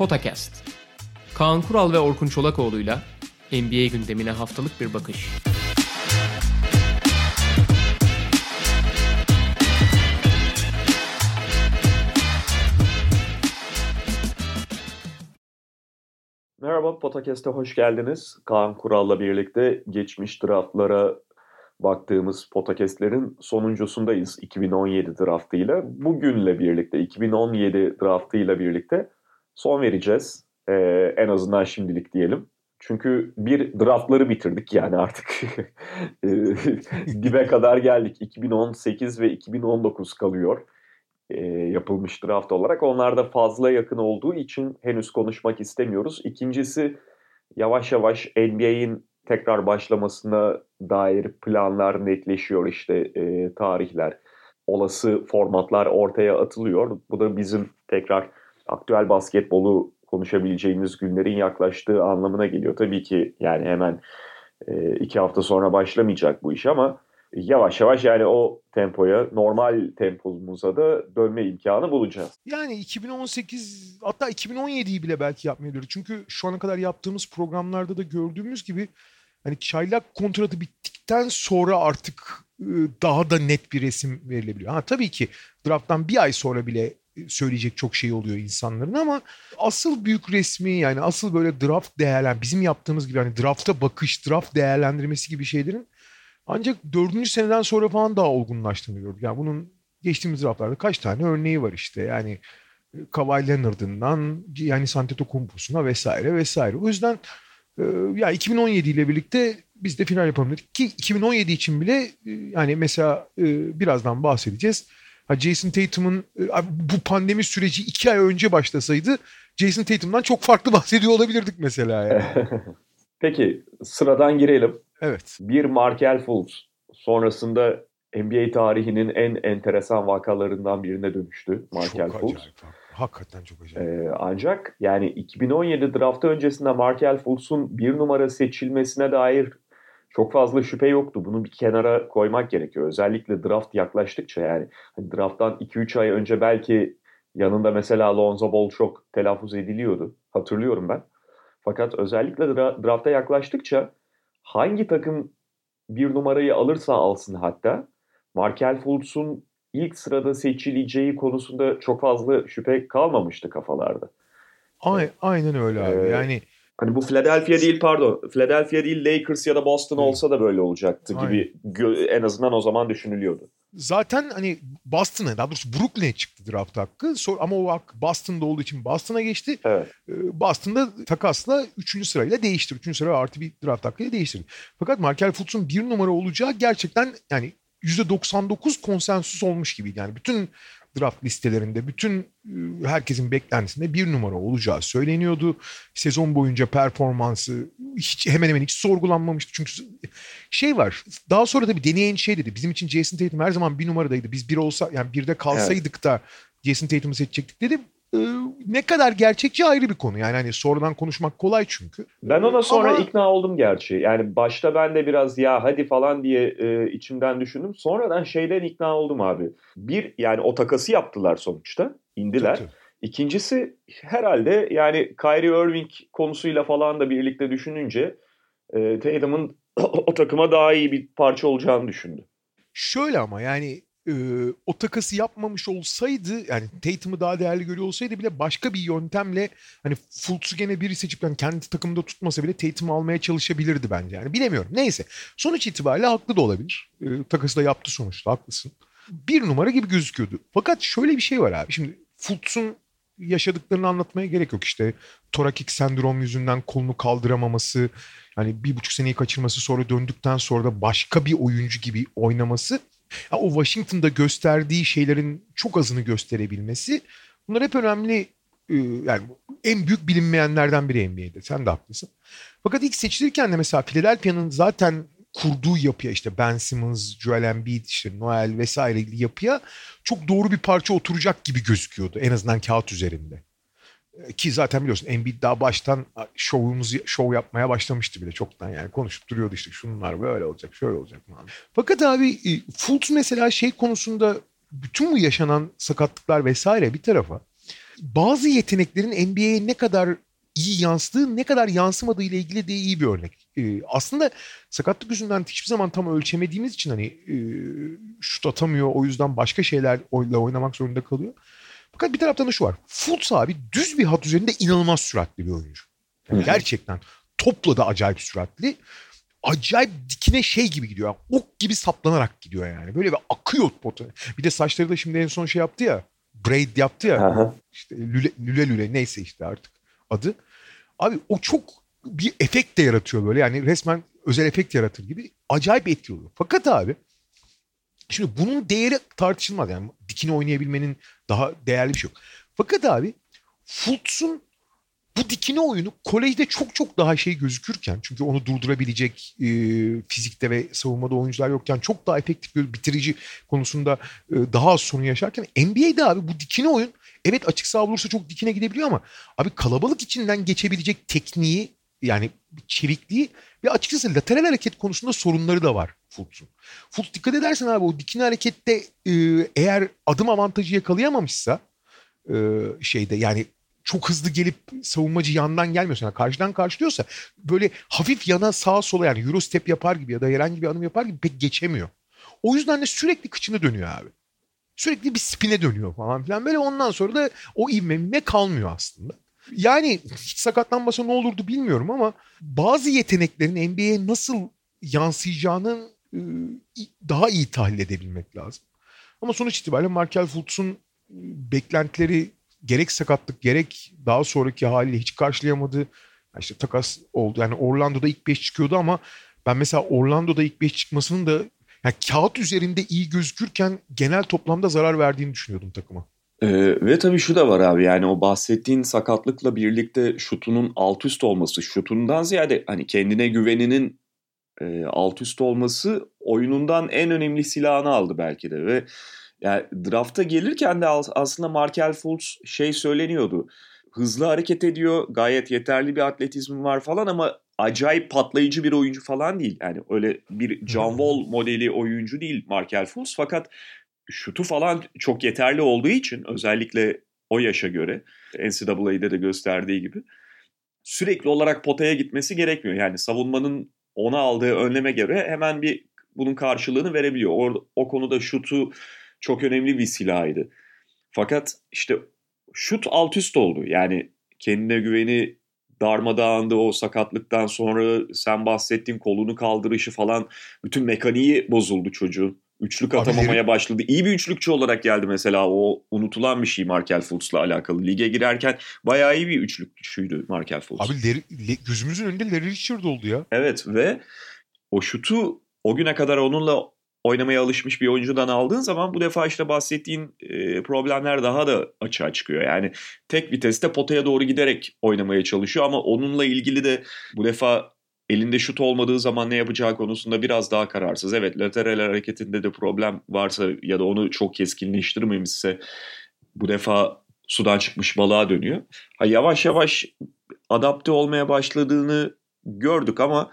Potakast. Kaan Kural ve Orkun Çolakoğlu'yla NBA gündemine haftalık bir bakış. Merhaba Potakast'e hoş geldiniz. Kaan Kural'la birlikte geçmiş draftlara baktığımız Potakast'lerin sonuncusundayız 2017 draftıyla. Bugünle birlikte 2017 draftıyla birlikte son vereceğiz. Ee, en azından şimdilik diyelim. Çünkü bir draftları bitirdik yani artık ee, dibe kadar geldik. 2018 ve 2019 kalıyor e, yapılmış draft olarak. Onlar da fazla yakın olduğu için henüz konuşmak istemiyoruz. İkincisi yavaş yavaş NBA'in tekrar başlamasına dair planlar netleşiyor işte e, tarihler. Olası formatlar ortaya atılıyor. Bu da bizim tekrar aktüel basketbolu konuşabileceğimiz günlerin yaklaştığı anlamına geliyor. Tabii ki yani hemen e, iki hafta sonra başlamayacak bu iş ama yavaş yavaş yani o tempoya, normal tempomuza da dönme imkanı bulacağız. Yani 2018 hatta 2017'yi bile belki yapmayabilir. Çünkü şu ana kadar yaptığımız programlarda da gördüğümüz gibi hani çaylak kontratı bittikten sonra artık daha da net bir resim verilebiliyor. Ha tabii ki drafttan bir ay sonra bile söyleyecek çok şey oluyor insanların ama asıl büyük resmi yani asıl böyle draft değerlen bizim yaptığımız gibi hani drafta bakış, draft değerlendirmesi gibi şeylerin ancak dördüncü seneden sonra falan daha olgunlaştığını gördük. Yani bunun geçtiğimiz draftlarda kaç tane örneği var işte. Yani Kawhi Leonard'ından yani Antetokounmpo'suna vesaire vesaire. O yüzden ya 2017 ile birlikte biz de final yapalım dedik ki 2017 için bile yani mesela birazdan bahsedeceğiz. Jason Tatum'un bu pandemi süreci iki ay önce başlasaydı Jason Tatum'dan çok farklı bahsediyor olabilirdik mesela yani. Peki sıradan girelim. Evet. Bir Markel Fultz sonrasında NBA tarihinin en enteresan vakalarından birine dönüştü Markel çok Fultz. Acayip. Hakikaten çok acayip. Ee, ancak yani 2017 draftı öncesinde Markel Fultz'un bir numara seçilmesine dair çok fazla şüphe yoktu. Bunu bir kenara koymak gerekiyor. Özellikle draft yaklaştıkça yani hani drafttan 2-3 ay önce belki yanında mesela Lonzo Ball çok telaffuz ediliyordu. Hatırlıyorum ben. Fakat özellikle dra- drafta yaklaştıkça hangi takım bir numarayı alırsa alsın hatta Markel Fultz'un ilk sırada seçileceği konusunda çok fazla şüphe kalmamıştı kafalarda. Aynen öyle abi. Ee, yani Hani bu Philadelphia değil pardon. Philadelphia değil Lakers ya da Boston olsa da böyle olacaktı gibi en azından o zaman düşünülüyordu. Zaten hani Boston'a daha doğrusu Brooklyn'e çıktı draft hakkı. Ama o hak Boston'da olduğu için Boston'a geçti. Evet. Boston'da takasla 3. sırayla değişti. 3. sıra artı bir draft hakkıyla değiştirdi. Fakat Markel Fultz'un bir numara olacağı gerçekten yani %99 konsensus olmuş gibiydi. Yani bütün draft listelerinde bütün herkesin beklentisinde bir numara olacağı söyleniyordu. Sezon boyunca performansı hiç hemen hemen hiç sorgulanmamıştı. Çünkü şey var. Daha sonra da bir deneyen şey dedi. Bizim için Jason Tatum her zaman bir numaradaydı. Biz bir olsa yani birde kalsaydık evet. da Jason Tatum'u seçecektik dedi. Ee, ne kadar gerçekçi ayrı bir konu. Yani hani sonradan konuşmak kolay çünkü. Ben ona sonra Ama... ikna oldum gerçi. Yani başta ben de biraz ya hadi falan diye e, içimden düşündüm. Sonradan şeyden ikna oldum abi. Bir yani o takası yaptılar sonuçta. indiler. Tabii, tabii. İkincisi herhalde yani Kyrie Irving konusuyla falan da birlikte düşününce e, Tatum'un o takıma daha iyi bir parça olacağını düşündü. Şöyle ama yani e, o takası yapmamış olsaydı yani Tatum'u daha değerli görüyor olsaydı bile başka bir yöntemle hani Fultz'u gene biri seçip yani kendi takımında tutmasa bile Tatum'u almaya çalışabilirdi bence. Yani bilemiyorum. Neyse. Sonuç itibariyle haklı da olabilir. E, takası da yaptı sonuçta haklısın. Bir numara gibi gözüküyordu. Fakat şöyle bir şey var abi. Şimdi Fultz'un yaşadıklarını anlatmaya gerek yok işte. Torakik sendrom yüzünden kolunu kaldıramaması, yani bir buçuk seneyi kaçırması sonra döndükten sonra da başka bir oyuncu gibi oynaması ya o Washington'da gösterdiği şeylerin çok azını gösterebilmesi bunlar hep önemli e, yani en büyük bilinmeyenlerden biri NBA'de. Sen de haklısın. Fakat ilk seçilirken de mesela Philadelphia'nın zaten kurduğu yapıya işte Ben Simmons, Joel Embiid, işte Noel vesaire yapıya çok doğru bir parça oturacak gibi gözüküyordu. En azından kağıt üzerinde. Ki zaten biliyorsun Embiid daha baştan şovumuz şov yapmaya başlamıştı bile çoktan yani konuşup duruyordu işte şunlar böyle olacak şöyle olacak falan. Fakat abi e, Fultz mesela şey konusunda bütün bu yaşanan sakatlıklar vesaire bir tarafa bazı yeteneklerin NBA'ye ne kadar iyi yansıdığı ne kadar yansımadığı ile ilgili de iyi bir örnek. Ee, aslında sakatlık yüzünden hiçbir zaman tam ölçemediğimiz için hani e, şut atamıyor o yüzden başka şeylerle oynamak zorunda kalıyor. Fakat bir taraftan da şu var. Fultz abi düz bir hat üzerinde inanılmaz süratli bir oyuncu. Yani gerçekten topla da acayip süratli. Acayip dikine şey gibi gidiyor. Yani ok gibi saplanarak gidiyor yani. Böyle bir akıyor potu. Bir de saçları da şimdi en son şey yaptı ya. Braid yaptı ya. Aha. İşte lüle, lüle lüle neyse işte artık adı. Abi o çok bir efekt de yaratıyor böyle. Yani resmen özel efekt yaratır gibi. Acayip etkili oluyor. Fakat abi şimdi bunun değeri tartışılmaz. Yani dikine oynayabilmenin daha değerli bir şey yok. Fakat abi Fultz'un bu dikine oyunu kolejde çok çok daha şey gözükürken çünkü onu durdurabilecek e, fizikte ve savunmada oyuncular yokken çok daha efektif bir bitirici konusunda e, daha az sorun yaşarken NBA'de abi bu dikine oyun evet açık saha olursa çok dikine gidebiliyor ama abi kalabalık içinden geçebilecek tekniği yani çevikliği ve açıkçası lateral hareket konusunda sorunları da var Fultz'un. Fultz dikkat edersen abi o dikine harekette e, eğer adım avantajı yakalayamamışsa e, şeyde yani çok hızlı gelip savunmacı yandan gelmiyorsa yani karşıdan karşılıyorsa böyle hafif yana sağa sola yani euro step yapar gibi ya da herhangi bir adım yapar gibi pek geçemiyor. O yüzden de sürekli kıçını dönüyor abi. Sürekli bir spine dönüyor falan filan. Böyle ondan sonra da o ivme kalmıyor aslında. Yani hiç sakatlanmasa ne olurdu bilmiyorum ama bazı yeteneklerin NBA'ye nasıl yansıyacağını daha iyi tahlil edebilmek lazım. Ama sonuç itibariyle Markel Fultz'un beklentileri gerek sakatlık gerek daha sonraki haliyle hiç karşılayamadı. İşte takas oldu. Yani Orlando'da ilk 5 çıkıyordu ama ben mesela Orlando'da ilk 5 çıkmasının da yani kağıt üzerinde iyi gözükürken genel toplamda zarar verdiğini düşünüyordum takıma. Ee, ve tabii şu da var abi yani o bahsettiğin sakatlıkla birlikte şutunun alt üst olması, şutundan ziyade hani kendine güveninin e, alt üst olması oyunundan en önemli silahını aldı belki de ve yani drafta gelirken de aslında Markel Fultz şey söyleniyordu. Hızlı hareket ediyor, gayet yeterli bir atletizmi var falan ama acayip patlayıcı bir oyuncu falan değil. Yani öyle bir John Wall modeli oyuncu değil Markel Fultz fakat şutu falan çok yeterli olduğu için özellikle o yaşa göre NCAA'de de gösterdiği gibi sürekli olarak potaya gitmesi gerekmiyor. Yani savunmanın ona aldığı önleme göre hemen bir bunun karşılığını verebiliyor. O, o konuda şutu çok önemli bir silahıydı. Fakat işte şut alt üst oldu. Yani kendine güveni darmadağındı o sakatlıktan sonra sen bahsettiğin kolunu kaldırışı falan bütün mekaniği bozuldu çocuğun. Üçlük atamamaya başladı. İyi bir üçlükçü olarak geldi mesela. O unutulan bir şey Markel Fultz'la alakalı. Lige girerken bayağı iyi bir üçlükçüydü Markel Fultz. Abi Larry, gözümüzün önünde Larry Richard oldu ya. Evet ve o şutu o güne kadar onunla oynamaya alışmış bir oyuncudan aldığın zaman bu defa işte bahsettiğin e, problemler daha da açığa çıkıyor. Yani tek viteste potaya doğru giderek oynamaya çalışıyor ama onunla ilgili de bu defa elinde şut olmadığı zaman ne yapacağı konusunda biraz daha kararsız. Evet lateral hareketinde de problem varsa ya da onu çok keskinleştirmemişse bu defa sudan çıkmış balığa dönüyor. Ha, yavaş yavaş adapte olmaya başladığını gördük ama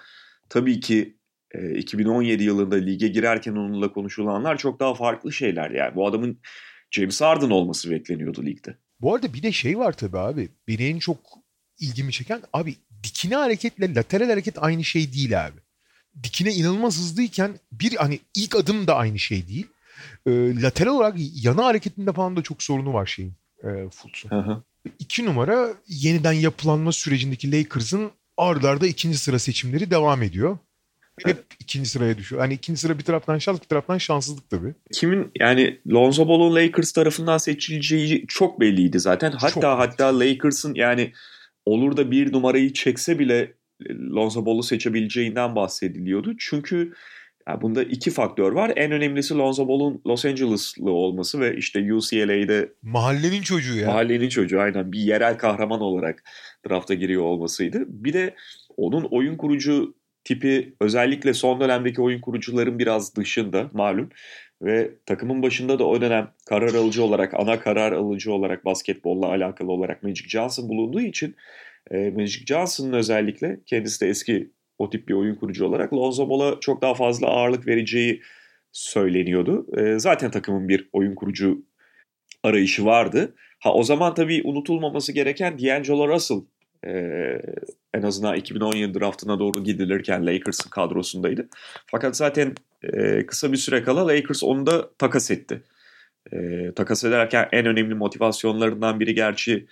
tabii ki 2017 yılında lige girerken onunla konuşulanlar çok daha farklı şeyler. Yani bu adamın James Harden olması bekleniyordu ligde. Bu arada bir de şey var tabii abi. Beni en çok ilgimi çeken abi dikine hareketle lateral hareket aynı şey değil abi. Dikine inanılmaz hızlıyken bir hani ilk adım da aynı şey değil. E, lateral olarak yana hareketinde falan da çok sorunu var şeyin e, Fultz'un. İki numara yeniden yapılanma sürecindeki Lakers'ın ardarda ikinci sıra seçimleri devam ediyor hep ikinci sıraya düşüyor. Hani ikinci sıra bir taraftan şans bir taraftan şanssızlık tabii. Kimin yani Lonzo Ball'un Lakers tarafından seçileceği çok belliydi zaten. Hatta çok hatta Lakers'ın yani olur da bir numarayı çekse bile Lonzo Ball'u seçebileceğinden bahsediliyordu. Çünkü yani bunda iki faktör var. En önemlisi Lonzo Ball'un Los Angeles'lı olması ve işte UCLA'de mahallenin çocuğu ya. Mahallenin çocuğu aynen bir yerel kahraman olarak drafta giriyor olmasıydı. Bir de onun oyun kurucu tipi özellikle son dönemdeki oyun kurucuların biraz dışında malum. Ve takımın başında da o dönem karar alıcı olarak, ana karar alıcı olarak basketbolla alakalı olarak Magic Johnson bulunduğu için e, Magic Johnson'ın özellikle kendisi de eski o tip bir oyun kurucu olarak Lonzo Ball'a çok daha fazla ağırlık vereceği söyleniyordu. E, zaten takımın bir oyun kurucu arayışı vardı. Ha o zaman tabii unutulmaması gereken D'Angelo Russell e, en azından 2017 draftına doğru gidilirken Lakers'ın kadrosundaydı. Fakat zaten e, kısa bir süre kala Lakers onu da takas etti. E, takas ederken en önemli motivasyonlarından biri gerçi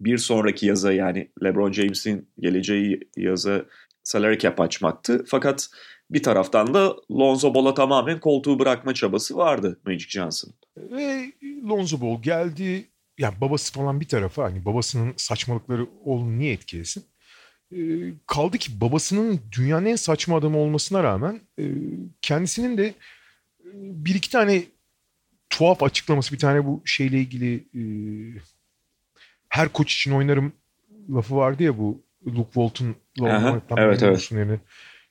bir sonraki yaza yani LeBron James'in geleceği yaza salary cap açmaktı. Fakat bir taraftan da Lonzo Ball'a tamamen koltuğu bırakma çabası vardı Magic Johnson. Ve Lonzo Ball geldi. Yani babası falan bir tarafa hani babasının saçmalıkları oğlunu niye etkilesin? Ee, kaldı ki babasının dünyanın en saçma adamı olmasına rağmen e, kendisinin de e, bir iki tane tuhaf açıklaması bir tane bu şeyle ilgili e, her koç için oynarım lafı vardı ya bu Luke Walton evet, evet. yerine.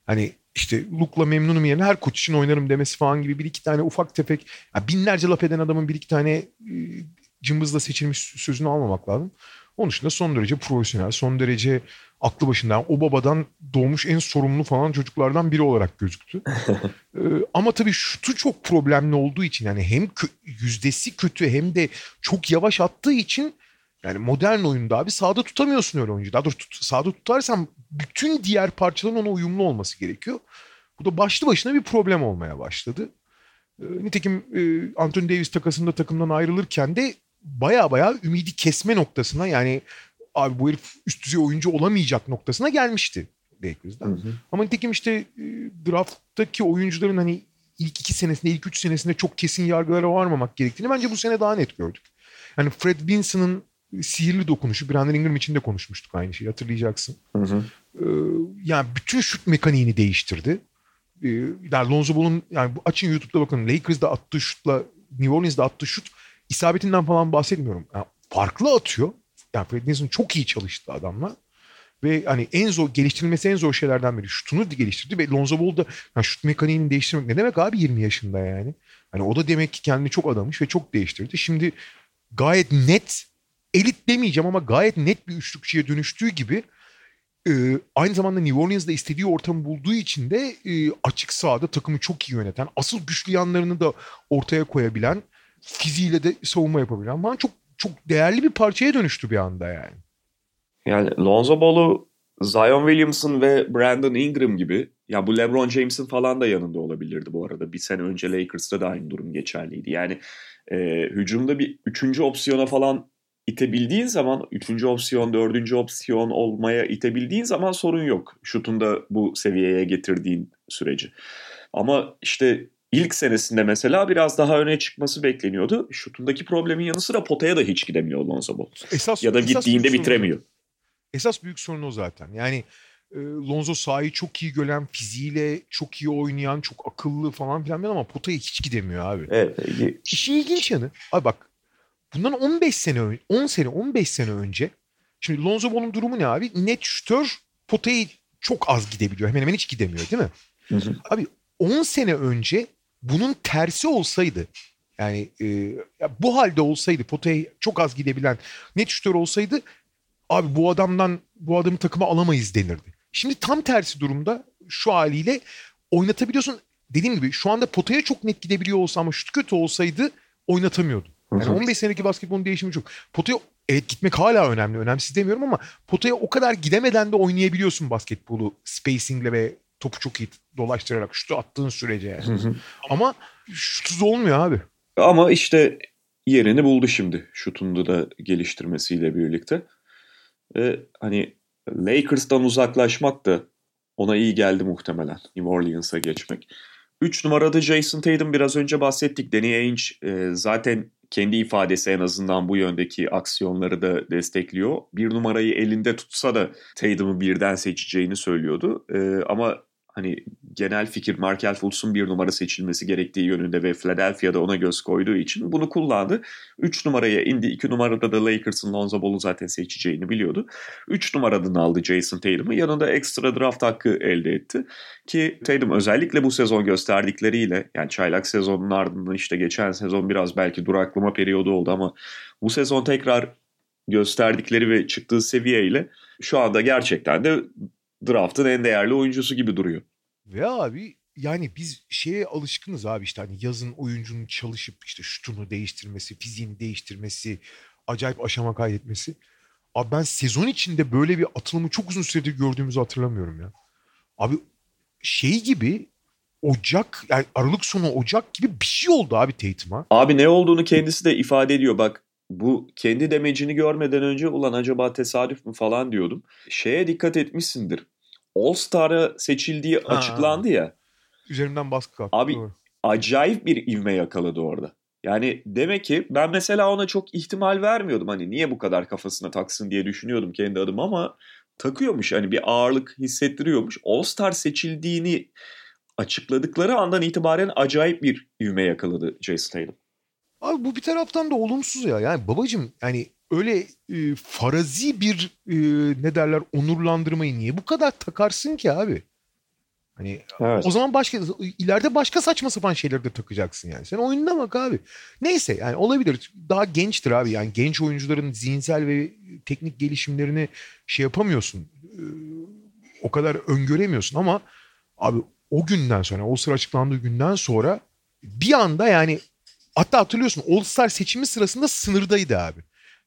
Hani işte Luke'la memnunum yerine her koç için oynarım demesi falan gibi bir iki tane ufak tefek yani binlerce laf eden adamın bir iki tane cımbızla seçilmiş sözünü almamak lazım. Onun dışında son derece profesyonel, son derece aklı başında. o babadan doğmuş en sorumlu falan çocuklardan biri olarak gözüktü. ee, ama tabii şutu çok problemli olduğu için yani hem kö- yüzdesi kötü hem de çok yavaş attığı için yani modern oyunda abi sağda tutamıyorsun öyle oyuncu. Daha doğrusu tut, sağda tutarsan bütün diğer parçaların ona uyumlu olması gerekiyor. Bu da başlı başına bir problem olmaya başladı. E, nitekim e, Anthony Davis takasında takımdan ayrılırken de baya baya ümidi kesme noktasına yani abi bu herif üst düzey oyuncu olamayacak noktasına gelmişti Lakers'da. Hı hı. Ama nitekim işte e, drafttaki oyuncuların hani ilk iki senesinde, ilk üç senesinde çok kesin yargılara varmamak gerektiğini bence bu sene daha net gördük. Yani Fred Vinson'ın sihirli dokunuşu. Brandon Ingram için de konuşmuştuk aynı şeyi hatırlayacaksın. Hı hı. Ee, yani bütün şut mekaniğini değiştirdi. Ee, yani Lonzo Ball'un yani açın YouTube'da bakın Lakers'da attığı şutla New Orleans'da attığı şut isabetinden falan bahsetmiyorum. Yani farklı atıyor. Yani Fred Vinson çok iyi çalıştı adamla. Ve hani en zor geliştirilmesi en zor şeylerden biri. Şutunu geliştirdi ve Lonzo Ball da yani şut mekaniğini değiştirmek ne demek abi 20 yaşında yani. Hani o da demek ki kendini çok adamış ve çok değiştirdi. Şimdi gayet net elit demeyeceğim ama gayet net bir üçlükçüye dönüştüğü gibi e, aynı zamanda New Orleans'da istediği ortamı bulduğu için de e, açık sahada takımı çok iyi yöneten, asıl güçlü yanlarını da ortaya koyabilen, fiziğiyle de savunma yapabilen falan çok çok değerli bir parçaya dönüştü bir anda yani. Yani Lonzo Ball'u Zion Williamson ve Brandon Ingram gibi ya bu LeBron James'in falan da yanında olabilirdi bu arada. Bir sene önce Lakers'ta da aynı durum geçerliydi. Yani e, hücumda bir üçüncü opsiyona falan itebildiğin zaman, üçüncü opsiyon, dördüncü opsiyon olmaya itebildiğin zaman sorun yok. Şutunda bu seviyeye getirdiğin süreci. Ama işte ilk senesinde mesela biraz daha öne çıkması bekleniyordu. Şutundaki problemin yanı sıra potaya da hiç gidemiyor Lonzo Ball. Esas, ya da gittiğinde bitiremiyor. Sorun. Esas büyük sorun o zaten. Yani e, Lonzo sahayı çok iyi gören, fiziğiyle çok iyi oynayan, çok akıllı falan filan ama potaya hiç gidemiyor abi. Evet. İşin ilginç yanı. Abi bak Bundan 15 sene önce, 10 sene, 15 sene önce şimdi Lonzo Ball'un durumu ne abi? Net şütör potayı çok az gidebiliyor. Hemen hemen hiç gidemiyor değil mi? Hı hı. Abi 10 sene önce bunun tersi olsaydı yani e, bu halde olsaydı potaya çok az gidebilen net şütör olsaydı abi bu adamdan bu adamı takıma alamayız denirdi. Şimdi tam tersi durumda şu haliyle oynatabiliyorsun. Dediğim gibi şu anda potaya çok net gidebiliyor olsa ama şut kötü olsaydı oynatamıyordu. Yani 15 seneki basketbolun değişimi çok. Potaya evet gitmek hala önemli. Önemsiz demiyorum ama potaya o kadar gidemeden de oynayabiliyorsun basketbolu spacingle ve topu çok iyi dolaştırarak şutu attığın sürece yani. ama şutsuz olmuyor abi. Ama işte yerini buldu şimdi şutunda da geliştirmesiyle birlikte. Ve hani Lakers'tan uzaklaşmak da ona iyi geldi muhtemelen New Orleans'a geçmek. 3 numarada Jason Tatum biraz önce bahsettik. Danny Ainge e, zaten kendi ifadesi en azından bu yöndeki aksiyonları da destekliyor. Bir numarayı elinde tutsa da Tatum'u birden seçeceğini söylüyordu. Ee, ama hani genel fikir Markel Fultz'un bir numara seçilmesi gerektiği yönünde ve Philadelphia'da ona göz koyduğu için bunu kullandı. 3 numaraya indi. 2 numarada da Lakers'ın Lonzo Ball'u zaten seçeceğini biliyordu. 3 numaradan aldı Jason Tatum'u. Yanında ekstra draft hakkı elde etti. Ki Tatum özellikle bu sezon gösterdikleriyle yani çaylak sezonun ardından işte geçen sezon biraz belki duraklama periyodu oldu ama bu sezon tekrar gösterdikleri ve çıktığı seviyeyle şu anda gerçekten de draftın en değerli oyuncusu gibi duruyor. Ve abi yani biz şeye alışkınız abi işte hani yazın oyuncunun çalışıp işte şutunu değiştirmesi, fiziğini değiştirmesi, acayip aşama kaydetmesi. Abi ben sezon içinde böyle bir atılımı çok uzun süredir gördüğümüzü hatırlamıyorum ya. Abi şey gibi Ocak yani Aralık sonu Ocak gibi bir şey oldu abi Tatum'a. Abi ne olduğunu kendisi de ifade ediyor bak. Bu kendi demecini görmeden önce ulan acaba tesadüf mü falan diyordum. Şeye dikkat etmişsindir. All Star'a seçildiği Ha. açıklandı ya. Üzerimden baskı kalktı. Abi- Doğru. acayip bir ivme yakaladı orada. Yani demek ki ben mesela ona çok ihtimal vermiyordum. Hani niye bu kadar kafasına taksın diye düşünüyordum kendi adıma ama takıyormuş. Hani bir ağırlık hissettiriyormuş. All Star seçildiğini açıkladıkları andan itibaren acayip bir ivme yakaladı Jason Tatum. Abi bu bir taraftan da olumsuz ya. Yani babacım yani öyle e, farazi bir e, ne derler onurlandırmayı niye bu kadar takarsın ki abi? Hani Evet. o zaman başka ileride başka saçma sapan şeyleri de takacaksın yani. Sen oyununa bak abi. Neyse yani olabilir. Daha gençtir abi. Yani genç oyuncuların zihinsel ve teknik gelişimlerini şey yapamıyorsun. Ee, o kadar öngöremiyorsun ama abi o günden sonra, o sıra açıklandığı günden sonra bir anda yani hatta hatırlıyorsun All Star seçimi sırasında sınırdaydı abi.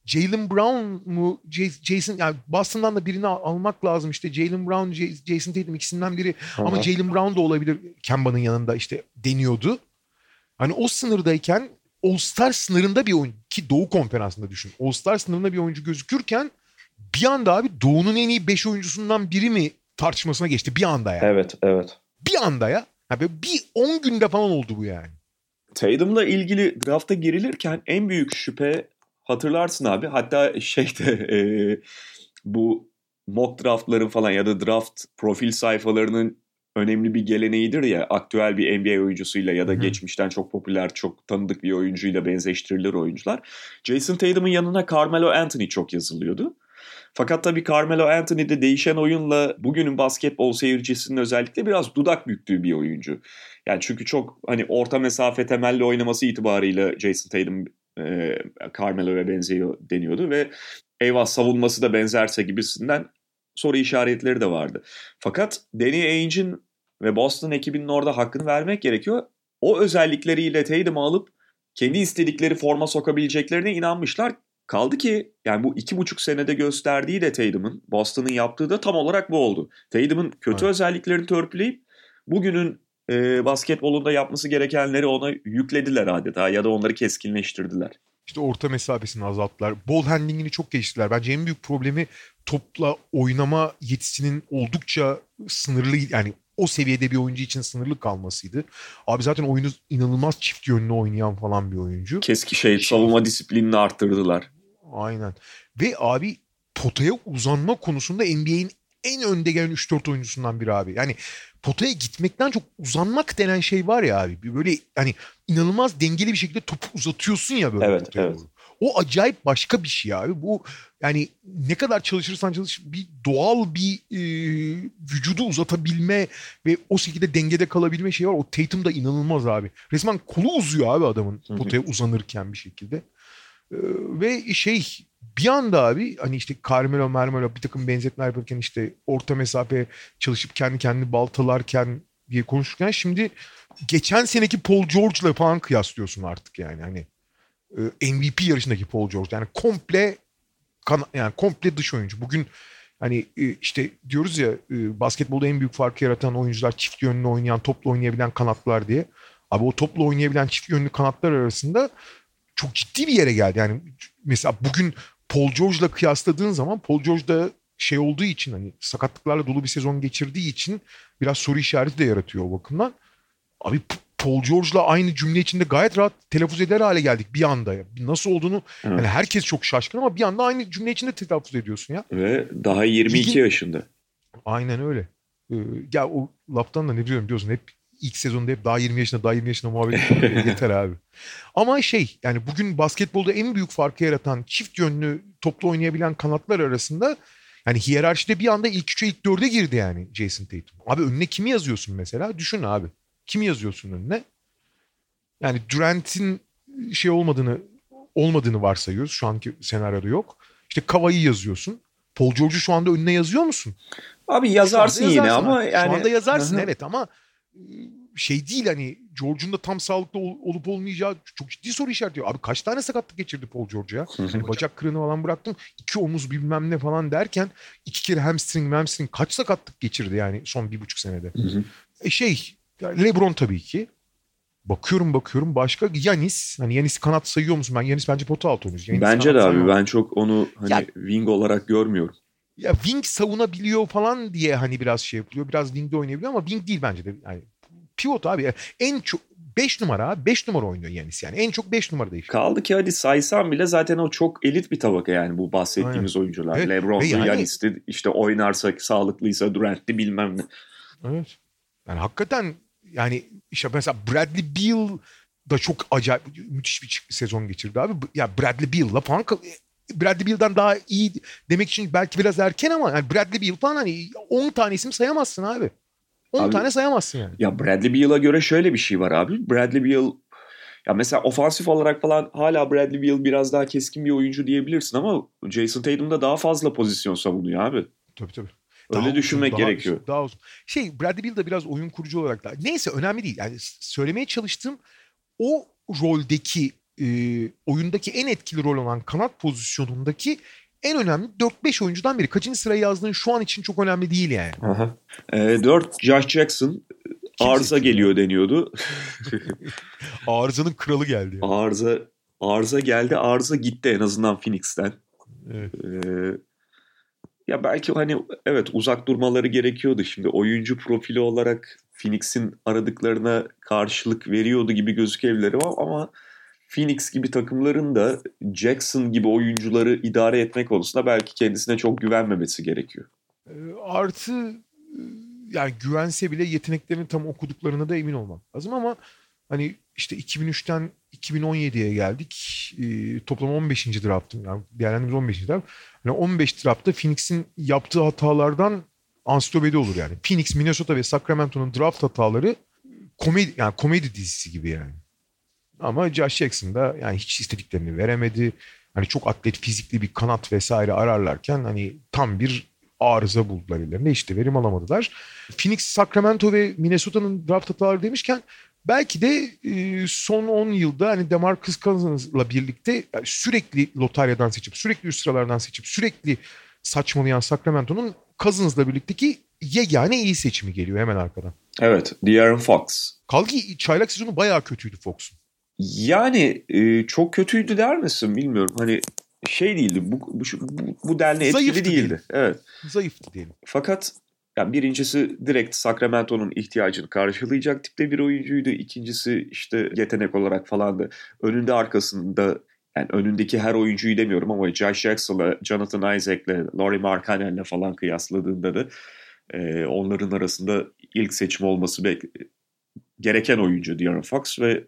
Jalen Brown mu Jason yani Boston'dan da birini al- almak lazım işte Jalen Brown Jason Tatum ikisinden biri ama Aha. Jalen Brown da olabilir Kemba'nın yanında işte deniyordu. Hani o sınırdayken All Star sınırında bir oyuncu ki Doğu Konferansı'nda düşün. All Star sınırında bir oyuncu gözükürken bir anda abi Doğu'nun en iyi 5 oyuncusundan biri mi tartışmasına geçti bir anda ya. Evet, evet. Bir anda ya. Böyle bir 10 günde falan oldu bu yani. Tatum'la ilgili drafta girilirken en büyük şüphe hatırlarsın abi. Hatta şeyde e, bu mock draftların falan ya da draft profil sayfalarının önemli bir geleneğidir ya aktüel bir NBA oyuncusuyla ya da Hı geçmişten çok popüler, çok tanıdık bir oyuncuyla benzeştirilir oyuncular. Jason Tatum'un yanına Carmelo Anthony çok yazılıyordu. Fakat tabii Carmelo Anthony de değişen oyunla bugünün basketbol seyircisinin özellikle biraz dudak büktüğü bir oyuncu. Yani çünkü çok hani orta mesafe temelli oynaması itibarıyla Jason Tatum e, Carmelo'ya benziyor deniyordu ve eyvah savunması da benzerse gibisinden soru işaretleri de vardı. Fakat Danny Ainge'in ve Boston ekibinin orada hakkını vermek gerekiyor. O özellikleriyle Tatum'u alıp kendi istedikleri forma sokabileceklerine inanmışlar. Kaldı ki yani bu iki buçuk senede gösterdiği de Tatum'un, Boston'ın yaptığı da tam olarak bu oldu. Tatum'un kötü Evet. özelliklerini törpüleyip bugünün e, basketbolunda yapması gerekenleri ona yüklediler adeta ya da onları keskinleştirdiler. İşte orta mesafesini azalttılar. Ball handlingini çok geliştirdiler. Bence en büyük problemi topla oynama yetisinin oldukça sınırlı yani o seviyede bir oyuncu için sınırlı kalmasıydı. Abi zaten oyunu inanılmaz çift yönlü oynayan falan bir oyuncu. Keski şey savunma disiplinini arttırdılar. Aynen. Ve abi potaya uzanma konusunda NBA'in en önde gelen 3-4 oyuncusundan biri abi. Yani potaya gitmekten çok uzanmak denen şey var ya abi. Bir Böyle hani inanılmaz dengeli bir şekilde topu uzatıyorsun ya böyle Evet, evet. doğru. O acayip başka bir şey abi. Bu yani ne kadar çalışırsan çalış bir doğal bir e, vücudu uzatabilme ve o şekilde dengede kalabilme şeyi var. O Tatum da inanılmaz abi. Resmen kolu uzuyor abi adamın potaya uzanırken bir şekilde. Ee, ve şey bir anda abi hani işte Carmelo Mermelo bir takım benzetme yaparken işte orta mesafe çalışıp kendi kendini baltalarken diye konuşurken şimdi geçen seneki Paul George'la falan kıyaslıyorsun artık yani hani e, MVP yarışındaki Paul George yani komple yani komple dış oyuncu. Bugün hani e, işte diyoruz ya e, basketbolda en büyük farkı yaratan oyuncular çift yönlü oynayan, topla oynayabilen kanatlar diye. Abi o topla oynayabilen çift yönlü kanatlar arasında çok ciddi bir yere geldi. Yani mesela bugün Paul George'la kıyasladığın zaman Paul George da şey olduğu için hani sakatlıklarla dolu bir sezon geçirdiği için biraz soru işareti de yaratıyor o bakımdan. Abi Paul George'la aynı cümle içinde gayet rahat telaffuz eder hale geldik bir anda. ya. Nasıl olduğunu Evet. yani herkes çok şaşkın ama bir anda aynı cümle içinde telaffuz ediyorsun ya. Ve daha 22 Ligin- yaşında. Aynen öyle. Ee, ya o laftan da ne diyorum biliyorsun hep ilk sezonda hep daha 20 yaşında daha 20 yaşında muhabbet yeter abi. Ama şey yani bugün basketbolda en büyük farkı yaratan çift yönlü toplu oynayabilen kanatlar arasında yani hiyerarşide bir anda ilk 3'e ilk 4'e girdi yani Jason Tatum. Abi önüne kimi yazıyorsun mesela? Düşün abi. Kimi yazıyorsun önüne? Yani Durant'in şey olmadığını olmadığını varsayıyoruz. Şu anki senaryoda yok. İşte Kavai'yi yazıyorsun. Paul George'u şu anda önüne yazıyor musun? Abi yazarsın anda yine yazarsın ama yani Şu anda yazarsın evet ama şey değil hani George'un da tam sağlıklı ol- olup olmayacağı çok ciddi soru işareti. Abi kaç tane sakatlık geçirdi Paul George ya? Hani bacak kırığını falan bıraktım. iki omuz bilmem ne falan derken iki kere hamstring hamstring kaç sakatlık geçirdi yani son bir buçuk senede. E şey yani LeBron tabii ki. Bakıyorum bakıyorum başka Yanis. Hani Yanis kanat sayıyor musun? Ben Yanis bence pota altı oyuncusu. Yanis Bence de abi sayamam. ben çok onu hani Ya- wing olarak görmüyorum. Ya wing savunabiliyor falan diye hani biraz şey yapılıyor. Biraz wing'de oynayabiliyor ama wing değil bence de. Yani pivot abi. En çok 5 numara 5 numara oynuyor Yanis yani. En çok 5 numarada işte. Kaldı ki hadi saysam bile zaten o çok elit bir tabaka yani bu bahsettiğimiz oyuncular. Evet, LeBron'du, yani- Yanis'ti işte oynarsa sağlıklıysa Durant'ti bilmem ne. Evet. Yani hakikaten yani işte mesela Bradley Beal da çok acayip müthiş bir sezon geçirdi abi. Ya Bradley Beal'la falan Bradley Beal'dan daha iyi demek için belki biraz erken ama yani Bradley Beal falan hani 10 tane isim sayamazsın abi. 10 Abi- tane sayamazsın yani. Ya Bradley Beal'a göre şöyle bir şey var abi. Bradley Beal ya mesela ofansif olarak falan hala Bradley Beal biraz daha keskin bir oyuncu diyebilirsin ama Jason Tatum da daha fazla pozisyon savunuyor abi. Tabii tabii. Öyle Daha düşünmek uzun, daha gerekiyor. uzun, daha uzun. Şey Bradley Beal da biraz oyun kurucu olarak da. Neyse önemli değil. Yani söylemeye çalıştığım o roldeki e, oyundaki en etkili rol olan kanat pozisyonundaki en önemli 4-5 oyuncudan biri. Kaçıncı sırayı yazdığın şu an için çok önemli değil yani. Aha. Ee, 4 Josh Jackson arıza seçti geliyor deniyordu. Arızanın kralı geldi. Yani. arıza arıza geldi. Arıza gitti en azından Phoenix'ten. Evet. Ee, ya belki hani evet uzak durmaları gerekiyordu. Şimdi oyuncu profili olarak Phoenix'in aradıklarına karşılık veriyordu gibi gözükebilir ama Phoenix gibi takımların da Jackson gibi oyuncuları idare etme konusunda belki kendisine çok güvenmemesi gerekiyor. E, Artı e, yani güvense bile yeteneklerini tam okuduklarına da emin olmam lazım ama hani işte 2003'ten 2017'ye geldik. E, toplam 15. draftım. Yani değerlendirdiğimiz 15. draft. Yani 15 draftta Phoenix'in yaptığı hatalardan ansiklopedi olur yani. Phoenix, Minnesota ve Sacramento'nun draft hataları komedi yani komedi dizisi gibi yani. Ama Josh Jackson da yani hiç istediklerini veremedi. Hani çok atlet fizikli bir kanat vesaire ararlarken hani tam bir arıza buldular ellerinde. İşte verim alamadılar. Phoenix, Sacramento ve Minnesota'nın draft hataları demişken belki de e, son 10 yılda hani DeMarcus Cousins'la birlikte sürekli lotaryadan seçip, sürekli üst sıralardan seçip, sürekli saçmalayan Sacramento'nun Cousins'la birlikteki yegane iyi seçimi geliyor hemen arkadan. Evet, De'Aaron Fox. Kaldı ki çaylak sezonu bayağı kötüydü Fox'un. Yani e, çok kötüydü der misin bilmiyorum. Hani şey değildi. Bu bu, bu, bu denli etkili Zayıftı değildi. diyelim. Evet. Zayıftı diyelim. Fakat yani birincisi direkt Sacramento'nun ihtiyacını karşılayacak tipte bir oyuncuydu. İkincisi işte yetenek olarak falan da önünde arkasında yani önündeki her oyuncuyu demiyorum ama Josh Jackson'la, Jonathan Isaac'le, Laurie Markkanen'le falan kıyasladığında da e, onların arasında ilk seçim olması bek- gereken oyuncu De'Aaron Fox ve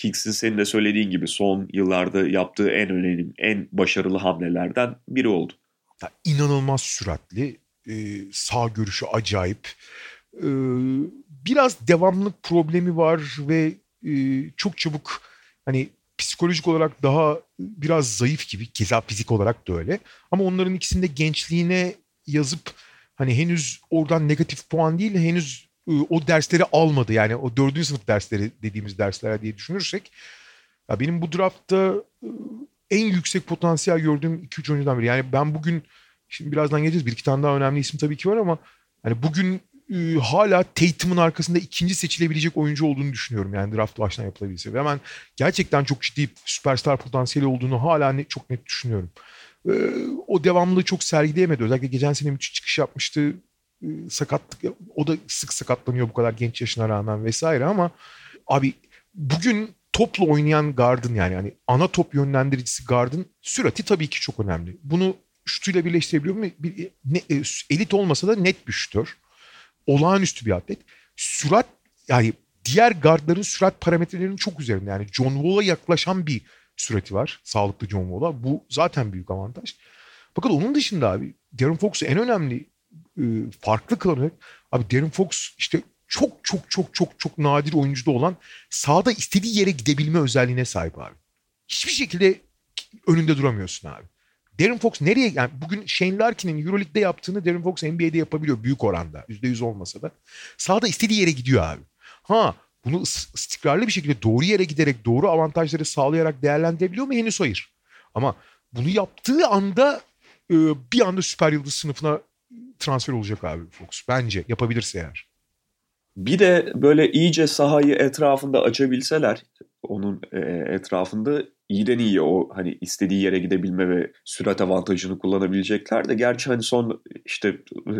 Kings'in senin de söylediğin gibi son yıllarda yaptığı en önemli, en başarılı hamlelerden biri oldu. Ya inanılmaz süratli. e, sağ görüşü acayip. E, biraz devamlılık problemi var ve e, çok çabuk hani psikolojik olarak daha biraz zayıf gibi. Keza fizik olarak da öyle. Ama onların ikisinde gençliğine yazıp hani henüz oradan negatif puan değil henüz o dersleri almadı. Yani o dördüncü sınıf dersleri dediğimiz dersler diye düşünürsek. Ya benim bu draftta e, en yüksek potansiyel gördüğüm 2-3 oyuncudan biri. Yani ben bugün Şimdi birazdan geleceğiz. Bir iki tane daha önemli isim tabii ki var ama hani bugün e, hala Tatum'un arkasında ikinci seçilebilecek oyuncu olduğunu düşünüyorum. Yani draft baştan yapılabilse. Hemen gerçekten çok ciddi süperstar potansiyeli olduğunu hala ne, çok net düşünüyorum. E, o devamlılığı çok sergileyemedi. Özellikle geçen sene müthiş çıkış yapmıştı. Sakatlık o da sık sakatlanıyor bu kadar genç yaşına rağmen vesaire ama abi bugün topla oynayan gardın yani hani ana top yönlendiricisi gardın sürati tabii ki çok önemli. Bunu şutuyla birleştirebiliyor mu? Bir, ne, e, elit olmasa da net bir şutör. Olağanüstü bir atlet. Sürat yani diğer gardların sürat parametrelerinin çok üzerinde. Yani John Wall'a yaklaşan bir sürati var. Sağlıklı John Wall'a. Bu zaten büyük avantaj. Fakat onun dışında abi Darren Fox'u en önemli farklı kılan abi Darren Fox işte çok çok çok çok çok nadir oyuncuda olan sahada istediği yere gidebilme özelliğine sahip abi. Hiçbir şekilde önünde duramıyorsun abi. Darren Fox nereye yani bugün Shane Larkin'in EuroLeague'de yaptığını Darren Fox NBA'de yapabiliyor büyük oranda. %100 olmasa da. Sahada istediği yere gidiyor abi. Ha bunu istikrarlı bir şekilde doğru yere giderek doğru avantajları sağlayarak değerlendirebiliyor mu? Henüz hayır. Ama bunu yaptığı anda e, bir anda süper yıldız sınıfına transfer olacak abi Fox. Bence yapabilirse eğer. Bir de böyle iyice sahayı etrafında açabilseler onun e, etrafında iyiden iyi o hani istediği yere gidebilme ve sürat avantajını kullanabilecekler de gerçi hani son işte e,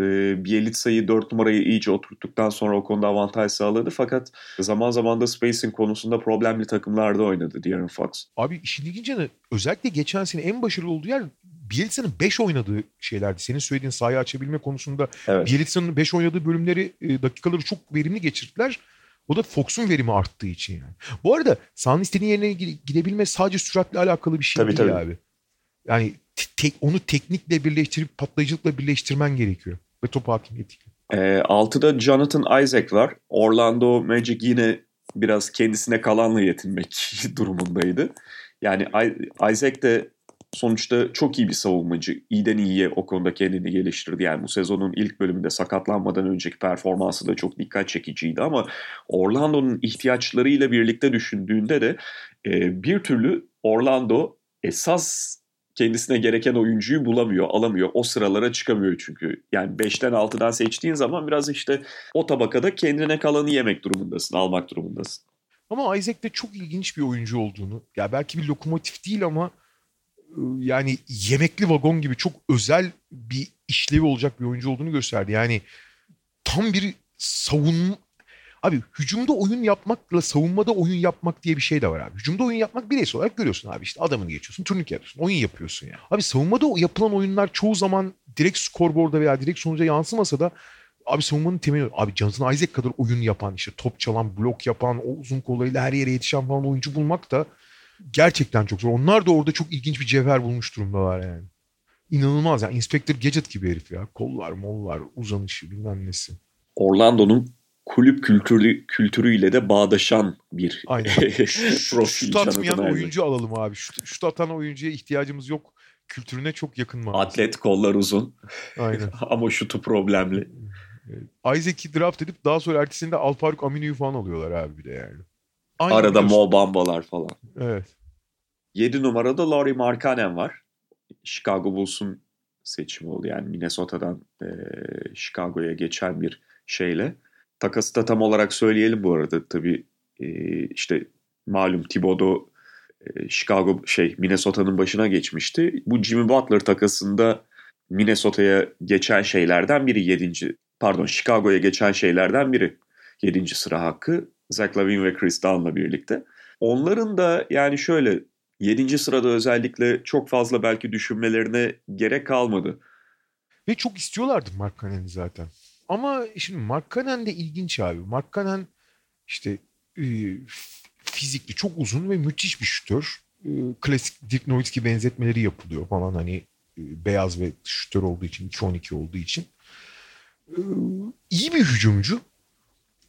Bielitsa'yı 4 numarayı iyice oturttuktan sonra o konuda avantaj sağladı fakat zaman zaman da spacing konusunda problemli takımlarda oynadı De'Aaron Fox. Abi işin ilginci özellikle geçen sene en başarılı olduğu yer Bielitsa'nın 5 oynadığı şeylerdi. Senin söylediğin sahayı açabilme konusunda evet. Bielitsa'nın 5 oynadığı bölümleri e, dakikaları çok verimli geçirdiler. O da Fox'un verimi arttığı için yani. Bu arada sahanın istediğin yerine gidebilme sadece süratle alakalı bir şey tabii, değil tabii. abi. Yani te- onu teknikle birleştirip patlayıcılıkla birleştirmen gerekiyor. Ve top hakimiyetiyle. E, altıda Jonathan Isaac var. Orlando Magic yine biraz kendisine kalanla yetinmek durumundaydı. Yani Isaac de sonuçta çok iyi bir savunmacı. İyiden iyiye o konuda kendini geliştirdi. Yani bu sezonun ilk bölümünde sakatlanmadan önceki performansı da çok dikkat çekiciydi ama Orlando'nun ihtiyaçlarıyla birlikte düşündüğünde de e, bir türlü Orlando esas kendisine gereken oyuncuyu bulamıyor, alamıyor. O sıralara çıkamıyor çünkü. Yani 5'ten 6'dan seçtiğin zaman biraz işte o tabakada kendine kalanı yemek durumundasın, almak durumundasın. Ama Isaac de çok ilginç bir oyuncu olduğunu, ya belki bir lokomotif değil ama yani yemekli vagon gibi çok özel bir işlevi olacak bir oyuncu olduğunu gösterdi. Yani tam bir savunma Abi hücumda oyun yapmakla savunmada oyun yapmak diye bir şey de var abi. Hücumda oyun yapmak bireysel olarak görüyorsun abi işte adamını geçiyorsun, turnike yapıyorsun, oyun yapıyorsun ya. Yani. Abi savunmada yapılan oyunlar çoğu zaman direkt skorboarda veya direkt sonuca yansımasa da abi savunmanın temeli abi Jonathan Isaac kadar oyun yapan işte top çalan, blok yapan, o uzun kollarıyla her yere yetişen falan oyuncu bulmak da gerçekten çok zor. Onlar da orada çok ilginç bir cevher bulmuş durumdalar yani. İnanılmaz yani. Inspector Gadget gibi herif ya. Kollar, mollar, uzanışı bilmem nesi. Orlando'nun kulüp kültürü kültürüyle de bağdaşan bir Aynen. profil. Şut atmayan oyuncu alalım abi. Şut, şut atan oyuncuya ihtiyacımız yok. Kültürüne çok yakın mı? Atlet, kollar uzun. Aynen. Ama şutu problemli. Isaac'i draft edip daha sonra ertesinde Alfaruk Aminu'yu falan alıyorlar abi bir de yani. Aynı Arada Mo Bamba'lar falan. Evet. 7 numarada Laurie Markkanen var. Chicago Bulls'un seçimi oldu. Yani Minnesota'dan e, Chicago'ya geçen bir şeyle. Takası da tam olarak söyleyelim bu arada. Tabii e, işte malum Thibodeau e, Chicago şey Minnesota'nın başına geçmişti. Bu Jimmy Butler takasında Minnesota'ya geçen şeylerden biri 7. pardon Chicago'ya geçen şeylerden biri 7. sıra hakkı. Zach Lavine ve Chris Dunn'la birlikte. Onların da yani şöyle 7. sırada özellikle çok fazla belki düşünmelerine gerek kalmadı. Ve çok istiyorlardı Mark Cannon'i zaten. Ama şimdi Mark Cannon de ilginç abi. Mark Cannon işte e, fizikli, çok uzun ve müthiş bir şütör. E, klasik Dirk Nowitzki benzetmeleri yapılıyor falan hani e, beyaz ve şütör olduğu için, 2-12 olduğu için. E, iyi bir hücumcu.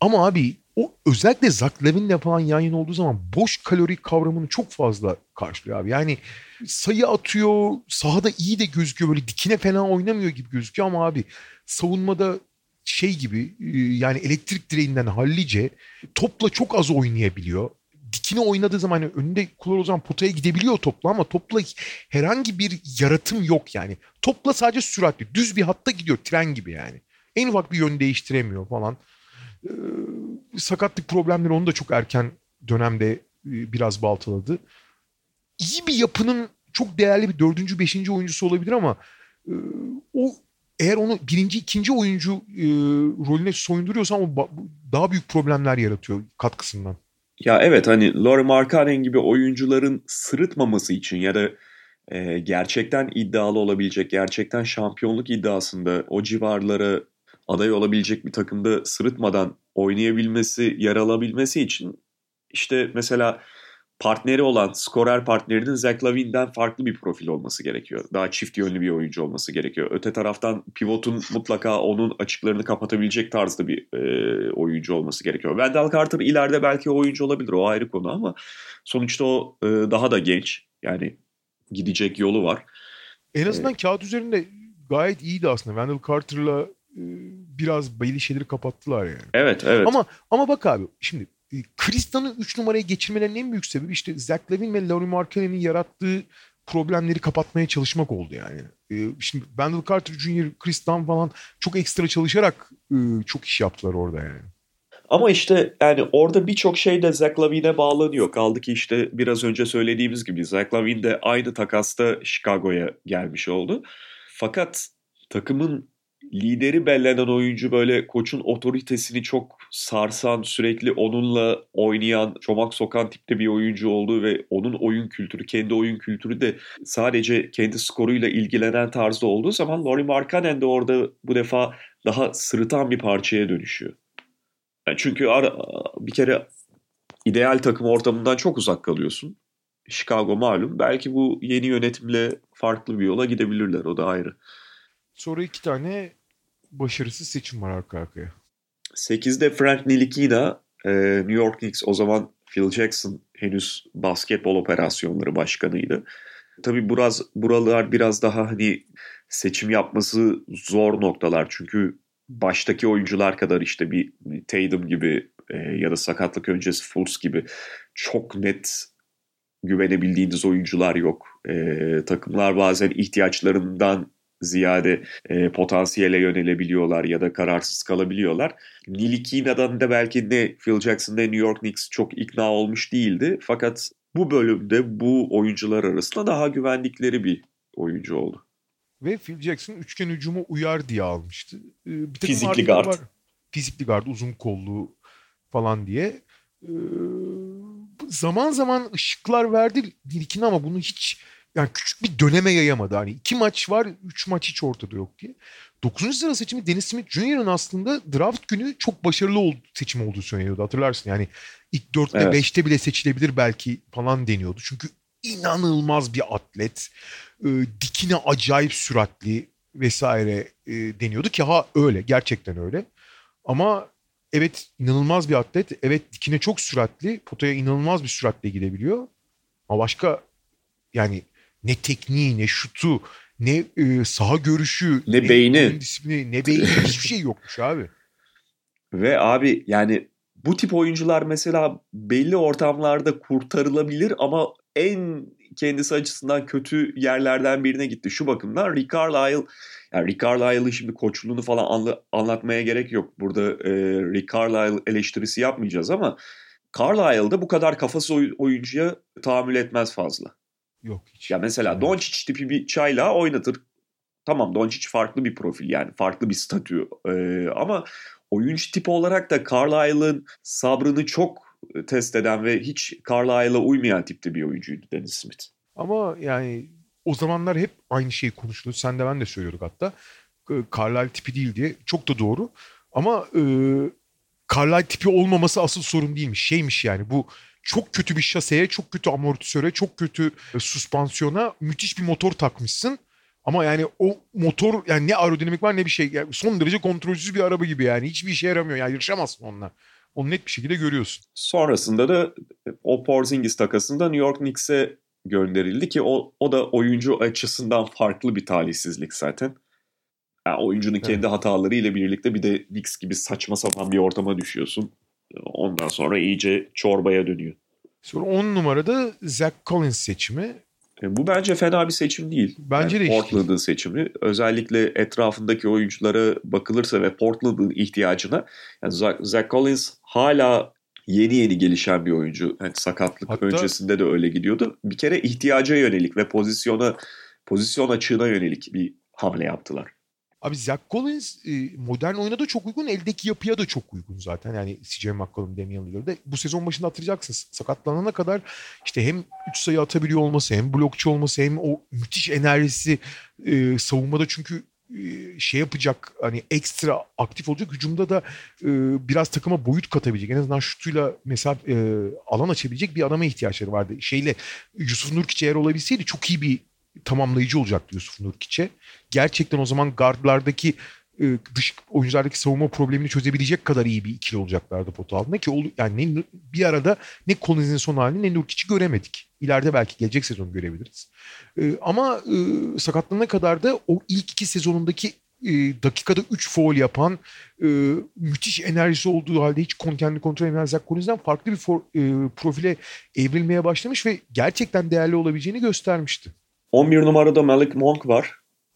Ama abi o özellikle Zach Levin'le falan yan yana olduğu zaman boş kalori kavramını çok fazla karşılıyor abi. Yani sayı atıyor, sahada iyi de gözüküyor böyle dikine fena oynamıyor gibi gözüküyor ama abi savunmada şey gibi e, yani elektrik direğinden hallice topla çok az oynayabiliyor. Dikine oynadığı zaman yani önünde kullar o zaman potaya gidebiliyor topla ama topla herhangi bir yaratım yok yani. Topla sadece süratli düz bir hatta gidiyor tren gibi yani. En ufak bir yön değiştiremiyor falan. Ee, sakatlık problemleri onu da çok erken dönemde e, biraz baltaladı. İyi bir yapının çok değerli bir dördüncü, beşinci oyuncusu olabilir ama e, o eğer onu birinci, ikinci oyuncu e, rolüne soyunduruyorsan o daha büyük problemler yaratıyor katkısından. Ya evet hani Laurie Markkanen gibi oyuncuların sırıtmaması için ya da gerçekten iddialı olabilecek, gerçekten şampiyonluk iddiasında o civarlara aday olabilecek bir takımda sırıtmadan oynayabilmesi, yer alabilmesi için işte mesela partneri olan skorer partnerinin Zach Lavine'den farklı bir profil olması gerekiyor. Daha çift yönlü bir oyuncu olması gerekiyor. Öte taraftan pivotun mutlaka onun açıklarını kapatabilecek tarzda bir e, oyuncu olması gerekiyor. Wendell Carter ileride belki oyuncu olabilir o ayrı konu ama sonuçta o e, daha da genç. Yani gidecek yolu var. En azından ee, kağıt üzerinde gayet iyiydi aslında. Wendell Carter'la e, biraz belli şeyleri kapattılar yani. Evet, evet. Ama ama bak abi şimdi e, Krista'nın 3 numaraya geçirmelerinin en büyük sebebi işte Zach Lavin ve Laurie Markkanen'in yarattığı problemleri kapatmaya çalışmak oldu yani. E, şimdi Wendell Carter Jr., Chris Dunn falan çok ekstra çalışarak e, çok iş yaptılar orada yani. Ama işte yani orada birçok şey de Zach Lavine'e bağlanıyor. Kaldı ki işte biraz önce söylediğimiz gibi Zach Lavine de aynı takasta Chicago'ya gelmiş oldu. Fakat takımın lideri bellenen oyuncu böyle koçun otoritesini çok sarsan, sürekli onunla oynayan, çomak sokan tipte bir oyuncu olduğu ve onun oyun kültürü, kendi oyun kültürü de sadece kendi skoruyla ilgilenen tarzda olduğu zaman Laurie Markkanen de orada bu defa daha sırıtan bir parçaya dönüşüyor. Yani çünkü ara, bir kere ideal takım ortamından çok uzak kalıyorsun. Chicago malum. Belki bu yeni yönetimle farklı bir yola gidebilirler. O da ayrı. Sonra iki tane başarısız seçim var arka arkaya. 8'de Frank Nilikina, e, New York Knicks o zaman Phil Jackson henüz basketbol operasyonları başkanıydı. Tabii biraz buralar biraz daha hani seçim yapması zor noktalar. Çünkü baştaki oyuncular kadar işte bir Tatum gibi e, ya da sakatlık öncesi Fultz gibi çok net güvenebildiğiniz oyuncular yok. E, takımlar bazen ihtiyaçlarından ziyade e, potansiyele yönelebiliyorlar ya da kararsız kalabiliyorlar. Nilikina'dan da belki ne Phil Jackson ne New York Knicks çok ikna olmuş değildi. Fakat bu bölümde bu oyuncular arasında daha güvendikleri bir oyuncu oldu. Ve Phil Jackson üçgen hücuma uyar diye almıştı. Ee, bir Fizikli guard. Var. Fizikli guard, uzun kollu falan diye. Ee, zaman zaman ışıklar verdi Nilikin ama bunu hiç yani küçük bir döneme yayamadı. Hani iki maç var, üç maç hiç ortada yok diye. Dokuzuncu sıra seçimi Dennis Smith Jr.'ın aslında draft günü çok başarılı oldu, seçim olduğu söyleniyordu hatırlarsın. Yani ilk dörtte evet. beşte bile seçilebilir belki falan deniyordu. Çünkü inanılmaz bir atlet. E, dikine acayip süratli vesaire e, deniyordu ki ha öyle gerçekten öyle. Ama evet inanılmaz bir atlet. Evet dikine çok süratli. Potaya inanılmaz bir süratle gidebiliyor. Ama başka yani ne tekniği ne şutu ne e, saha görüşü ne, ne beyni disiplini ne beyni hiçbir şey yokmuş abi. Ve abi yani bu tip oyuncular mesela belli ortamlarda kurtarılabilir ama en kendisi açısından kötü yerlerden birine gitti. Şu bakımdan Rick Carlisle yani Rick Carlisle'ın şimdi koçluğunu falan anla, anlatmaya gerek yok. Burada e, Rick Carlisle eleştirisi yapmayacağız ama Carlisle'da bu kadar kafası oyuncuya tahammül etmez fazla. Yok hiç. Ya mesela evet. Doncic tipi bir çayla oynatır. Tamam Doncic farklı bir profil yani farklı bir statü ee, ama oyuncu tipi olarak da Carlisle'ın sabrını çok test eden ve hiç Carlisle'a uymayan tipte bir oyuncuydu Dennis Smith. Ama yani o zamanlar hep aynı şeyi konuşuluyor. Sen de ben de söylüyorduk hatta. Carlisle tipi değil diye. Çok da doğru. Ama e, Carlisle tipi olmaması asıl sorun değilmiş. Şeymiş yani bu çok kötü bir şaseye, çok kötü amortisöre, çok kötü e, suspansiyona müthiş bir motor takmışsın. Ama yani o motor yani ne aerodinamik var ne bir şey. Yani son derece kontrolsüz bir araba gibi yani. Hiçbir işe yaramıyor. Yani yarışamazsın onunla. Onu net bir şekilde görüyorsun. Sonrasında da o Porzingis takasında New York Knicks'e gönderildi ki o, o da oyuncu açısından farklı bir talihsizlik zaten. Yani oyuncunun evet. kendi hataları ile birlikte bir de Knicks gibi saçma sapan bir ortama düşüyorsun. Ondan sonra iyice çorbaya dönüyor. Sonra 10 numarada Zach Collins seçimi. E, bu bence fena bir seçim değil. Bence yani de Portland'ın seçimi. Özellikle etrafındaki oyunculara bakılırsa ve Portland'ın ihtiyacına. Yani Zach Collins hala yeni yeni gelişen bir oyuncu. Yani sakatlık Hatta, öncesinde de öyle gidiyordu. Bir kere ihtiyaca yönelik ve pozisyona pozisyon açığına yönelik bir hamle yaptılar. Abi Zach Collins e, modern oyuna da çok uygun, eldeki yapıya da çok uygun zaten. Yani CJ McCollum, Damian Lillard'da. Bu sezon başında hatırlayacaksınız. Sakatlanana kadar işte hem 3 sayı atabiliyor olması, hem blokçu olması, hem o müthiş enerjisi e, savunmada çünkü e, şey yapacak hani ekstra aktif olacak hücumda da e, biraz takıma boyut katabilecek en azından şutuyla mesafe e, alan açabilecek bir adama ihtiyaçları vardı. Şeyle Yusuf Nurkic eğer olabilseydi çok iyi bir tamamlayıcı olacaktı Yusuf Nurkiç'e. Gerçekten o zaman gardlardaki e, dış oyunculardaki savunma problemini çözebilecek kadar iyi bir ikili olacaklardı potu altında ki yani ne, bir arada ne Collins'in son halini ne Nurkic'i göremedik. İleride belki gelecek sezon görebiliriz. Ee, ama e, sakatlanana kadar da o ilk iki sezonundaki e, dakikada 3 foul yapan e, müthiş enerjisi olduğu halde hiç kendi kontrol edemez Zach Collins'den farklı bir for, e, profile evrilmeye başlamış ve gerçekten değerli olabileceğini göstermişti. 11 numarada Malik Monk var.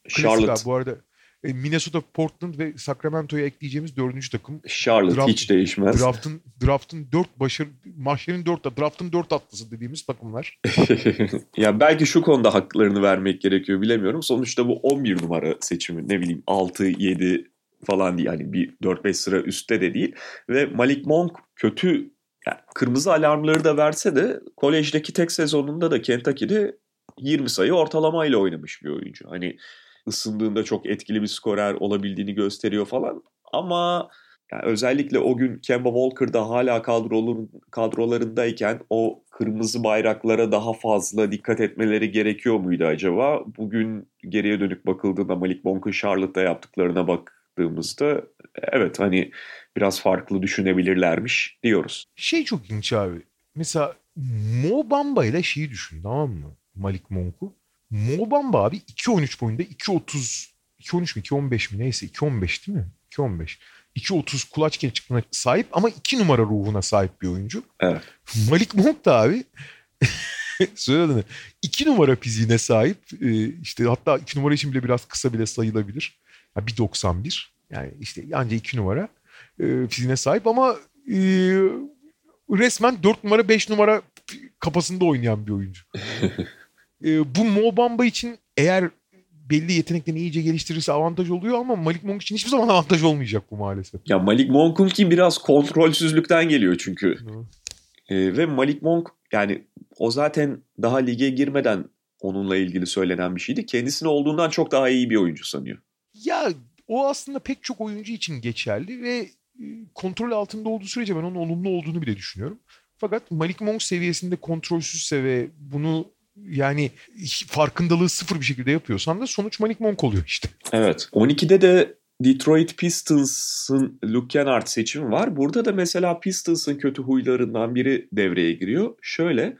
Charlotte. Klasik bu arada e, Minnesota, Portland ve Sacramento'ya ekleyeceğimiz dördüncü takım. Charlotte Draft, hiç değişmez. Draft'ın draft'ın dört başarı mahşerin dört draft'ın dört atlısı dediğimiz takımlar. ya belki şu konuda haklarını vermek gerekiyor bilemiyorum. Sonuçta bu 11 numara seçimi ne bileyim 6 7 falan değil yani bir 4-5 sıra üstte de değil ve Malik Monk kötü yani kırmızı alarmları da verse de kolejdeki tek sezonunda da Kentucky'de 20 sayı ortalamayla oynamış bir oyuncu. Hani ısındığında çok etkili bir skorer olabildiğini gösteriyor falan. Ama yani özellikle o gün Kemba Walker da hala kadroların, kadrolarındayken o kırmızı bayraklara daha fazla dikkat etmeleri gerekiyor muydu acaba? Bugün geriye dönük bakıldığında Malik Monk'un Charlotte'da yaptıklarına baktığımızda evet hani biraz farklı düşünebilirlermiş diyoruz. Şey çok ilginç abi. Mesela Mo Bamba ile şeyi düşün tamam mı? Malik Monk'u. Mobamba abi 2.13 boyunda 2.30 2.13 mi 2.15 mi neyse 2.15 değil mi? 2.15. 2.30 kulaç çıktığına sahip ama 2 numara ruhuna sahip bir oyuncu. Evet. Malik Monk da abi söyledin 2 numara fiziğine sahip. Ee, işte hatta 2 numara için bile biraz kısa bile sayılabilir. Ya 1.91 yani işte ancak 2 numara e, fiziğine sahip ama e, resmen 4 numara 5 numara kafasında oynayan bir oyuncu. e, bu Mo Bamba için eğer belli yeteneklerini iyice geliştirirse avantaj oluyor ama Malik Monk için hiçbir zaman avantaj olmayacak bu maalesef. Ya Malik Monk'un ki biraz kontrolsüzlükten geliyor çünkü. E, ve Malik Monk yani o zaten daha lige girmeden onunla ilgili söylenen bir şeydi. Kendisini olduğundan çok daha iyi bir oyuncu sanıyor. Ya o aslında pek çok oyuncu için geçerli ve e, kontrol altında olduğu sürece ben onun olumlu olduğunu bile düşünüyorum. Fakat Malik Monk seviyesinde kontrolsüzse ve bunu yani farkındalığı sıfır bir şekilde yapıyorsan da sonuç Malik Monk oluyor işte. Evet. 12'de de Detroit Pistons'ın Luke Kennard seçimi var. Burada da mesela Pistons'ın kötü huylarından biri devreye giriyor. Şöyle.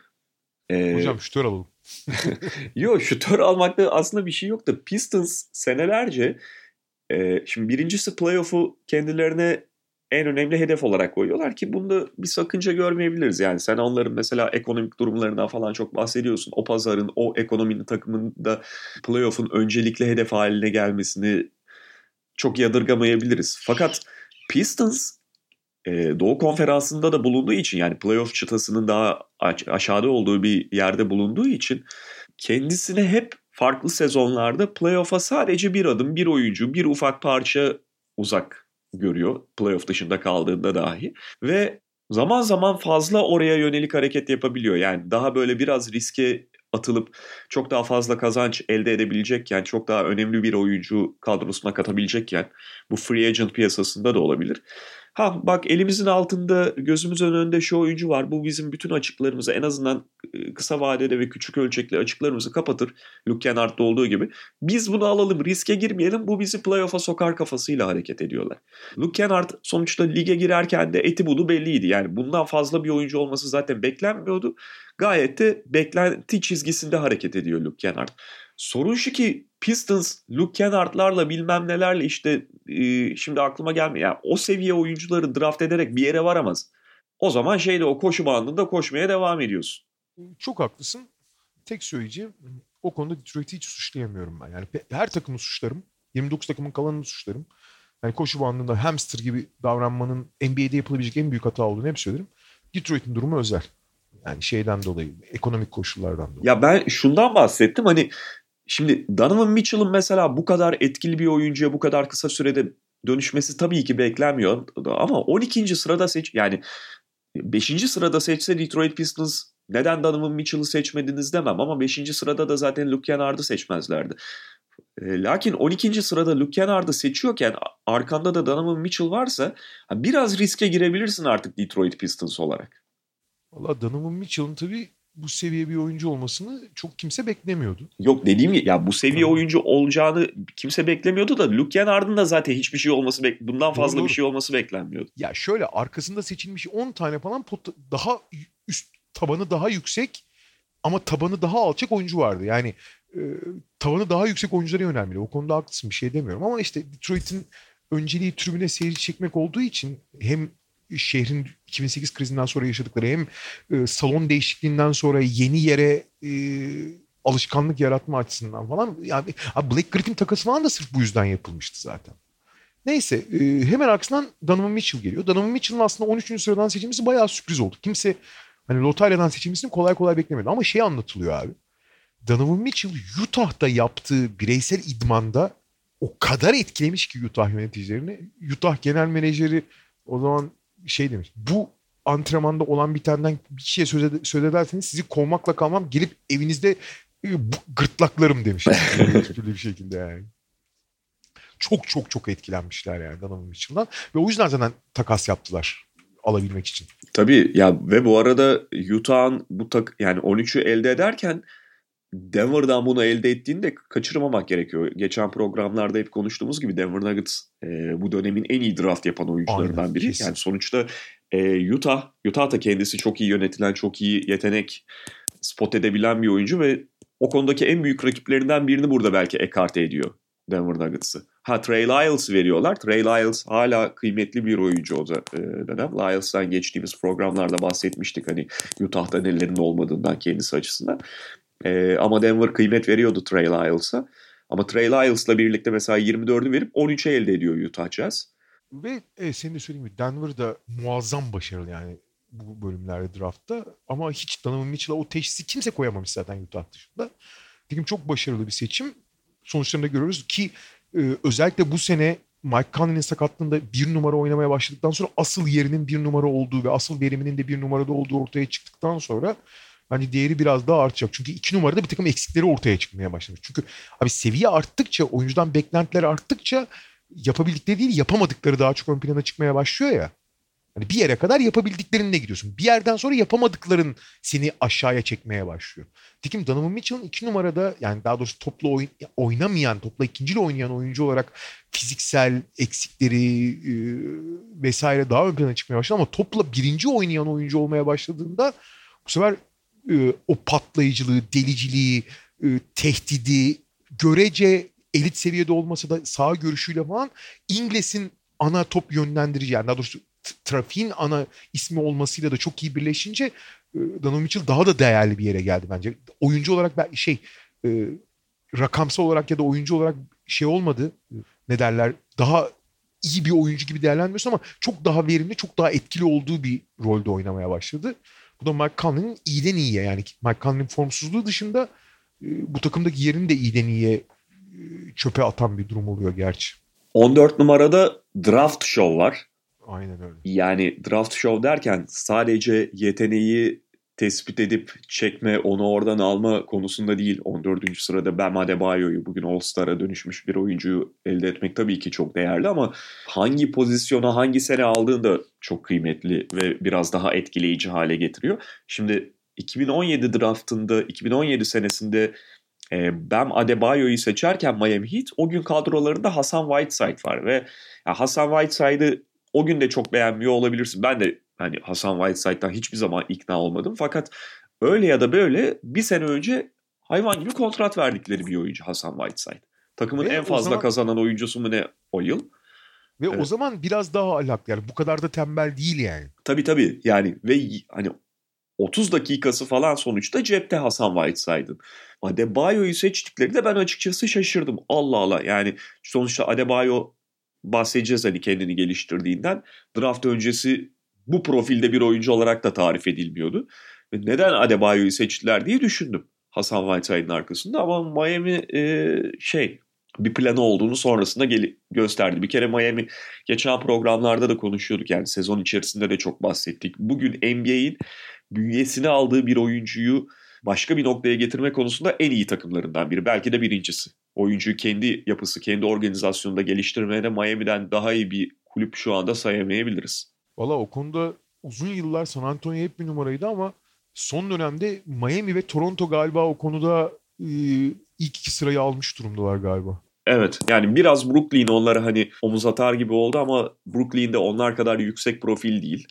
E... Hocam şütör alalım. yok şütör almakta aslında bir şey yok da Pistons senelerce e, şimdi birincisi playoff'u kendilerine en önemli hedef olarak koyuyorlar ki bunda bir sakınca görmeyebiliriz. Yani sen onların mesela ekonomik durumlarından falan çok bahsediyorsun. O pazarın, o ekonominin takımında playoff'un öncelikli hedef haline gelmesini çok yadırgamayabiliriz. Fakat Pistons e, Doğu Konferansı'nda da bulunduğu için yani playoff çıtasının daha aşağıda olduğu bir yerde bulunduğu için kendisine hep farklı sezonlarda playoff'a sadece bir adım, bir oyuncu, bir ufak parça uzak görüyor playoff dışında kaldığında dahi ve zaman zaman fazla oraya yönelik hareket yapabiliyor. Yani daha böyle biraz riske atılıp çok daha fazla kazanç elde edebilecekken, çok daha önemli bir oyuncu kadrosuna katabilecekken bu free agent piyasasında da olabilir. Ha bak elimizin altında gözümüzün önünde şu oyuncu var. Bu bizim bütün açıklarımızı en azından kısa vadede ve küçük ölçekli açıklarımızı kapatır. Luke Kennard'da olduğu gibi. Biz bunu alalım riske girmeyelim bu bizi playoff'a sokar kafasıyla hareket ediyorlar. Luke Kennard sonuçta lige girerken de eti budu belliydi. Yani bundan fazla bir oyuncu olması zaten beklenmiyordu. Gayet de beklenti çizgisinde hareket ediyor Luke Kennard. Sorun şu ki Pistons, Luke Kennard'larla bilmem nelerle işte e, şimdi aklıma gelmiyor. Yani o seviye oyuncuları draft ederek bir yere varamaz. O zaman şeyde o koşu bandında koşmaya devam ediyorsun. Çok haklısın. Tek söyleyeceğim o konuda Detroit'i hiç suçlayamıyorum ben. Yani her takımı suçlarım. 29 takımın kalanını suçlarım. Yani koşu bandında hamster gibi davranmanın NBA'de yapılabilecek en büyük hata olduğunu hep söylerim. Detroit'in durumu özel. Yani şeyden dolayı, ekonomik koşullardan dolayı. Ya ben şundan bahsettim hani Şimdi Donovan Mitchell'ın mesela bu kadar etkili bir oyuncuya bu kadar kısa sürede dönüşmesi tabii ki beklenmiyor. Ama 12. sırada seç yani 5. sırada seçse Detroit Pistons neden Donovan Mitchell'ı seçmediniz demem ama 5. sırada da zaten Luke Kennard'ı seçmezlerdi. E, lakin 12. sırada Luke Kennard'ı seçiyorken arkanda da Donovan Mitchell varsa biraz riske girebilirsin artık Detroit Pistons olarak. Valla Donovan Mitchell'ın tabii bu seviye bir oyuncu olmasını çok kimse beklemiyordu. Yok dediğim gibi ya bu seviye oyuncu olacağını kimse beklemiyordu da Luke Kennard'ın da zaten hiçbir şey olması bundan fazla doğru, bir şey olması beklenmiyordu. Ya şöyle arkasında seçilmiş 10 tane falan pot daha üst tabanı daha yüksek ama tabanı daha alçak oyuncu vardı. Yani e, tavanı daha yüksek oyunculara yönelmeli. O konuda haklısın bir şey demiyorum ama işte Detroit'in önceliği tribüne seyirci çekmek olduğu için hem şehrin 2008 krizinden sonra yaşadıkları hem e, salon değişikliğinden sonra yeni yere e, alışkanlık yaratma açısından falan. Yani Blake Griffin takası falan da sırf bu yüzden yapılmıştı zaten. Neyse e, hemen arkasından Donovan Mitchell geliyor. Donovan Mitchell'ın aslında 13. sıradan seçilmesi bayağı sürpriz oldu. Kimse hani lotaryadan seçilmesini kolay kolay beklemedi. Ama şey anlatılıyor abi. Donovan Mitchell Utah'da yaptığı bireysel idmanda o kadar etkilemiş ki Utah yöneticilerini. Utah genel menajeri o zaman şey demiş. Bu antrenmanda olan bitenden bir şeye söz, ed- söz ederseniz sizi kovmakla kalmam gelip evinizde e, gırtlaklarım demiş. Esprili bir şekilde yani. Çok çok çok etkilenmişler yani Donovan Mitchell'dan. Ve o yüzden zaten takas yaptılar alabilmek için. Tabii ya ve bu arada Utah'ın bu tak yani 13'ü elde ederken Denver'dan bunu elde ettiğini de kaçırmamak gerekiyor. Geçen programlarda hep konuştuğumuz gibi Denver Nuggets e, bu dönemin en iyi draft yapan oyuncularından Aynen, biri. kesin. Yani sonuçta e, Utah, Utah da kendisi çok iyi yönetilen, çok iyi yetenek spot edebilen bir oyuncu ve o konudaki en büyük rakiplerinden birini burada belki ekarte ediyor Denver Nuggets'ı. Ha Trey Lyles veriyorlar. Trey Lyles hala kıymetli bir oyuncu o da, e, dönem. Lyles'tan geçtiğimiz programlarda bahsetmiştik hani Utah'da nelerin olmadığından kendisi açısından. E, ama Denver kıymet veriyordu Trey Lyles'a. Ama Trey Lyles'la birlikte mesela 24'ü verip 13'e elde ediyor Utah Jazz. Ve e, senin de söylediğin gibi Denver'da muazzam başarılı yani bu bölümlerde draftta. Ama hiç Donovan Mitchell'a o teşhisi kimse koyamamış zaten Utah dışında. Dikim çok başarılı bir seçim. Sonuçlarını görüyoruz ki e, özellikle bu sene Mike Conley'nin sakatlığında bir numara oynamaya başladıktan sonra asıl yerinin bir numara olduğu ve asıl veriminin de bir numarada olduğu ortaya çıktıktan sonra hani değeri biraz daha artacak. Çünkü iki numarada bir takım eksikleri ortaya çıkmaya başlamış. Çünkü abi seviye arttıkça, oyuncudan beklentiler arttıkça yapabildikleri değil yapamadıkları daha çok ön plana çıkmaya başlıyor ya. Hani bir yere kadar yapabildiklerine gidiyorsun. Bir yerden sonra yapamadıkların seni aşağıya çekmeye başlıyor. Tekim Donovan Mitchell'ın iki numarada yani daha doğrusu topla oyn- oynamayan, topla ikinciyle oynayan oyuncu olarak fiziksel eksikleri e, vesaire daha ön plana çıkmaya başladı ama topla birinci oynayan oyuncu olmaya başladığında bu sefer e, o patlayıcılığı, deliciliği, e, tehdidi görece elit seviyede olmasa da sağ görüşüyle falan İngiliz'in ana top yönlendirici yani daha doğrusu trafiğin ana ismi olmasıyla da çok iyi birleşince e, Donovan Mitchell daha da değerli bir yere geldi bence. Oyuncu olarak ben şey e, rakamsal olarak ya da oyuncu olarak şey olmadı. Ne derler? Daha iyi bir oyuncu gibi değerlenmiyorsun ama çok daha verimli, çok daha etkili olduğu bir rolde oynamaya başladı. Bu da Mike Conley'nin iyiden iyiye yani Mike Conley'nin formsuzluğu dışında e, bu takımdaki yerini de iyiden iyiye e, çöpe atan bir durum oluyor gerçi. 14 numarada Draft Show var. Aynen öyle. Yani draft show derken sadece yeteneği tespit edip çekme, onu oradan alma konusunda değil. 14. sırada Bam Adebayo'yu bugün All-Star'a dönüşmüş bir oyuncuyu elde etmek tabii ki çok değerli ama hangi pozisyona hangi sene aldığın da çok kıymetli ve biraz daha etkileyici hale getiriyor. Şimdi 2017 draftında, 2017 senesinde e, Bam Adebayo'yu seçerken Miami Heat o gün kadrolarında Hasan Whiteside var ve Hasan Whiteside'ı o gün de çok beğenmiyor olabilirsin. Ben de hani Hasan Whiteside'dan hiçbir zaman ikna olmadım. Fakat öyle ya da böyle bir sene önce hayvan gibi kontrat verdikleri bir oyuncu Hasan Whiteside. Takımın Ve en o fazla zaman- kazanan oyuncusu mu ne o yıl? Ve o Evet. zaman biraz daha ahlaklı yani bu kadar da tembel değil yani. Tabii tabii yani ve hani 30 dakikası falan sonuçta cepte Hasan Whiteside'ın. Adebayo'yu seçtiklerinde ben açıkçası şaşırdım. Allah Allah yani sonuçta Adebayo bahsedeceğiz hani kendini geliştirdiğinden. Draft öncesi bu profilde bir oyuncu olarak da tarif edilmiyordu. Ve neden Adebayo'yu seçtiler diye düşündüm Hasan Whiteside'ın arkasında ama Miami e, şey bir planı olduğunu sonrasında gel- gösterdi. Bir kere Miami geçen programlarda da konuşuyorduk yani sezon içerisinde de çok bahsettik. Bugün NBA'in bünyesine aldığı bir oyuncuyu başka bir noktaya getirme konusunda en iyi takımlarından biri. Belki de birincisi. Oyuncuyu kendi yapısı, kendi organizasyonunda geliştirmeye de Miami'den daha iyi bir kulüp şu anda sayamayabiliriz. Valla o konuda uzun yıllar San Antonio hep bir numaraydı ama son dönemde Miami ve Toronto galiba o konuda e, ilk iki sırayı almış durumdalar galiba. Evet yani biraz Brooklyn onlara hani omuz atar gibi oldu ama Brooklyn'de onlar kadar yüksek profil değil.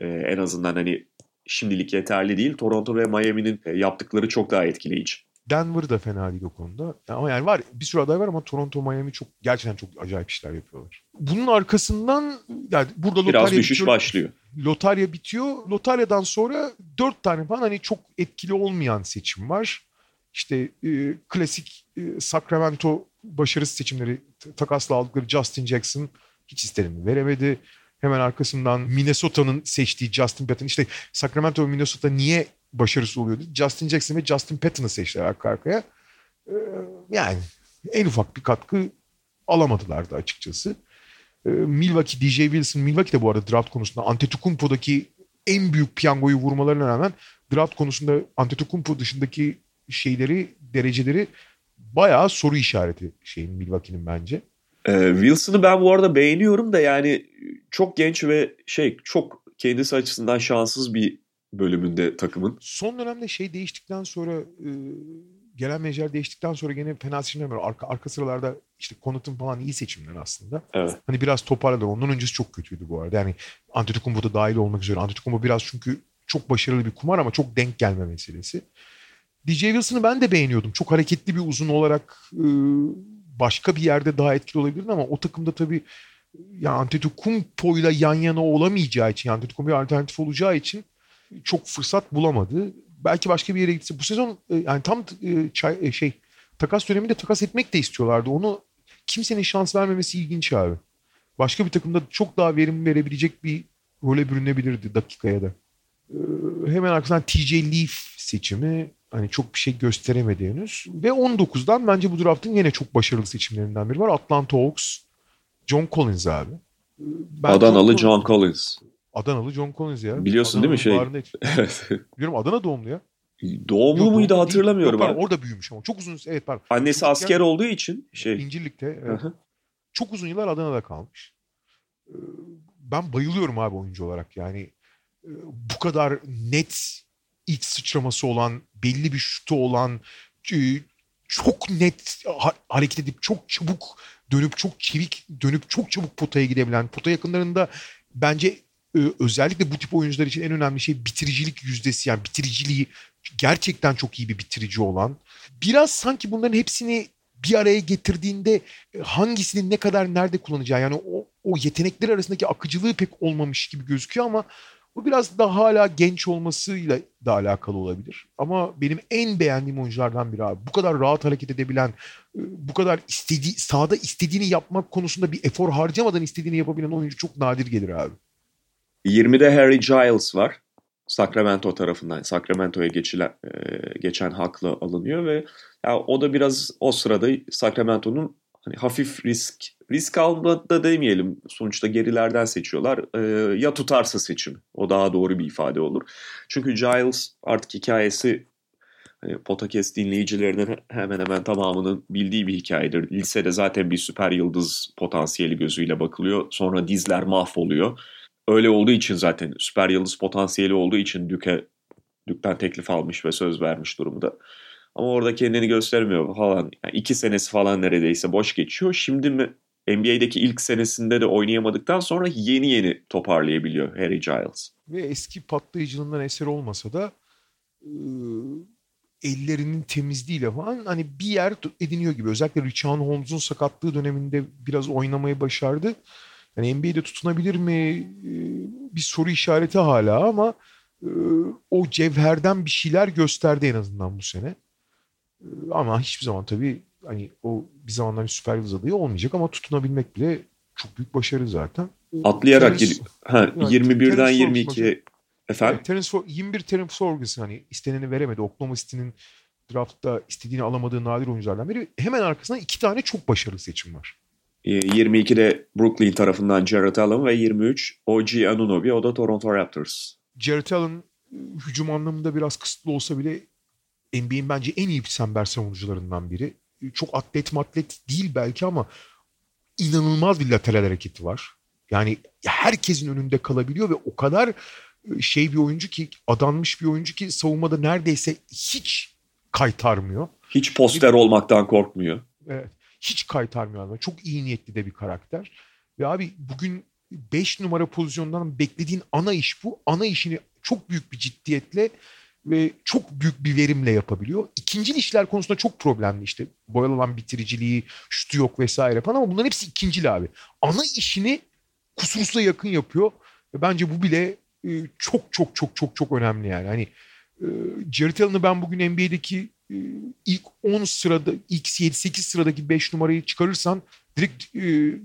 Ee, en azından hani şimdilik yeterli değil. Toronto ve Miami'nin e, yaptıkları çok daha etkileyici. Denver da fena değil o konuda. Ama yani var bir sürü aday var ama Toronto, Miami çok gerçekten çok acayip işler yapıyorlar. Bunun arkasından yani burada Biraz lotarya düşüş bitiyor, başlıyor. Lotarya bitiyor. Lotaryadan sonra dört tane falan hani çok etkili olmayan seçim var. İşte e, klasik e, Sacramento başarısız seçimleri takasla aldıkları Justin Jackson hiç istediğini veremedi. Hemen arkasından Minnesota'nın seçtiği Justin Patton. İşte Sacramento ve Minnesota niye başarısız oluyordu? Justin Jackson ve Justin Patton'ı seçtiler arka arkaya. Ee, yani en ufak bir katkı alamadılar da açıkçası. Ee, Milwaukee, DJ Wilson, Milwaukee de bu arada draft konusunda Antetokounmpo'daki en büyük piyangoyu vurmalarına rağmen draft konusunda Antetokounmpo dışındaki şeyleri, dereceleri bayağı soru işareti şeyin Milwaukee'nin bence. Ee, Wilson'ı ben bu arada beğeniyorum da yani çok genç ve şey çok kendisi açısından şanssız bir bölümünde takımın. Son dönemde şey değiştikten sonra e, gelen menajer değiştikten sonra gene fena seçimler var. Arka, arka sıralarda işte Connaughton falan iyi seçimler aslında. Evet. Hani biraz toparladılar. Ondan öncesi çok kötüydü bu arada. Yani Antetokounmpo da dahil olmak üzere. Antetokounmpo biraz çünkü çok başarılı bir kumar ama çok denk gelme meselesi. DJ Wilson'ı ben de beğeniyordum. Çok hareketli bir uzun olarak e, başka bir yerde daha etkili olabilirdi ama o takımda tabii yani Antetokounmpo'yla yan yana olamayacağı için, Antetokounmpo'ya alternatif olacağı için çok fırsat bulamadı. Belki başka bir yere gitse. Bu sezon e, yani tam e, çay, e, şey takas döneminde takas etmek de istiyorlardı. Onu kimsenin şans vermemesi ilginç abi. Başka bir takımda çok daha verim verebilecek bir role bürünebilirdi dakikaya da. Ee, hemen arkasından TJ Leaf seçimi hani çok bir şey gösteremedi henüz. Ve 19'dan bence bu draftın yine çok başarılı seçimlerinden biri var. Atlanta Hawks. John Collins abi. Ben Adanalı John Collins. Adanalı John Collins ya. Biliyorsun değil mi şey? Evet. Biliyorum Adana doğumlu ya. Doğumlu Yok, muydu doğumlu hatırlamıyorum. değil. Yok, pardon, orada büyümüş ama. Çok uzun evet pardon. Annesi Çocukken- asker olduğu için şey. İncirlik'te. Evet. Çok uzun yıllar Adana'da kalmış. Ee, Ben bayılıyorum abi oyuncu olarak. Yani e, bu kadar net ilk sıçraması olan, belli bir şutu olan, e, çok net ha- hareket edip çok çabuk dönüp çok çevik dönüp çok çabuk potaya gidebilen, pota yakınlarında bence özellikle bu tip oyuncular için en önemli şey bitiricilik yüzdesi yani bitiriciliği gerçekten çok iyi bir bitirici olan. Biraz sanki bunların hepsini bir araya getirdiğinde e, hangisini ne kadar nerede kullanacağı yani o, o yetenekler arasındaki akıcılığı pek olmamış gibi gözüküyor ama bu biraz da hala genç olmasıyla da alakalı olabilir. Ama benim en beğendiğim oyunculardan biri abi. Bu kadar rahat hareket edebilen, e, bu kadar istediği, sahada istediğini yapmak konusunda bir efor harcamadan istediğini yapabilen oyuncu çok nadir gelir abi. 20'de Harry Giles var. Sacramento tarafından Sacramento'ya geçilen e, geçen hakla alınıyor ve ya o da biraz o sırada Sacramento'nun hani hafif risk risk alma da demeyelim. Sonuçta gerilerden seçiyorlar. E, ya tutarsa seçimi. O daha doğru bir ifade olur. Çünkü Giles artık hikayesi hani podcast dinleyicilerinin hemen hemen tamamının bildiği bir hikayedir. Lisede zaten bir süper yıldız potansiyeli gözüyle bakılıyor. Sonra dizler mahvoluyor öyle olduğu için zaten süper yıldız potansiyeli olduğu için Duke'e Duke'den teklif almış ve söz vermiş durumda. Ama orada kendini göstermiyor falan. Yani iki senesi falan neredeyse boş geçiyor. Şimdi mi NBA'deki ilk senesinde de oynayamadıktan sonra yeni yeni toparlayabiliyor Harry Giles. Ve eski patlayıcılığından eser olmasa da ellerinin temizliğiyle falan hani bir yer ediniyor gibi. Özellikle Richard Holmes'un sakatlığı döneminde biraz oynamayı başardı. Yani NBA'de tutunabilir mi e, bir soru işareti hala ama e, o cevherden bir şeyler gösterdi en azından bu sene. E, Ama hiçbir zaman tabii hani o bir zamanlar bir süper yıldız adayı olmayacak ama tutunabilmek bile çok büyük başarı zaten. Atlayarak Terence- giriyor. Ha, Yani 21'den Terence 22'ye efendim. Evet, Terence For- 21 Terence Ferguson hani isteneni veremedi. Oklahoma City'nin draftta istediğini alamadığı nadir oyunculardan biri. Hemen arkasından iki tane çok başarılı seçim var. E, 22'de Brooklyn tarafından Jared Allen ve 23 OG Anunoby o da Toronto Raptors. Jared Allen hücum anlamında biraz kısıtlı olsa bile NBA'in bence en iyi çember savunucularından biri. Çok atlet matlet değil belki ama inanılmaz bir lateral hareketi var. Yani herkesin önünde kalabiliyor ve o kadar e, şey bir oyuncu ki adanmış bir oyuncu ki savunmada neredeyse hiç kaytarmıyor. Hiç poster olmaktan korkmuyor. Evet. Hiç kaytarmıyor adam. Çok iyi niyetli de bir karakter. Ve abi bugün 5 numara pozisyondan beklediğin ana iş bu. Ana işini çok büyük bir ciddiyetle ve çok büyük bir verimle yapabiliyor. İkincil işler konusunda çok problemli işte. Boyalan bitiriciliği, şutu yok vesaire falan ama bunların hepsi ikincil abi. Ana işini kusursuza yakın yapıyor. Ve bence bu bile e, çok çok çok çok çok önemli yani. Hani e, Jared Allen'ı ben bugün NBA'deki ilk 10 sırada, ilk 7-8 sıradaki 5 numarayı çıkarırsan direkt e,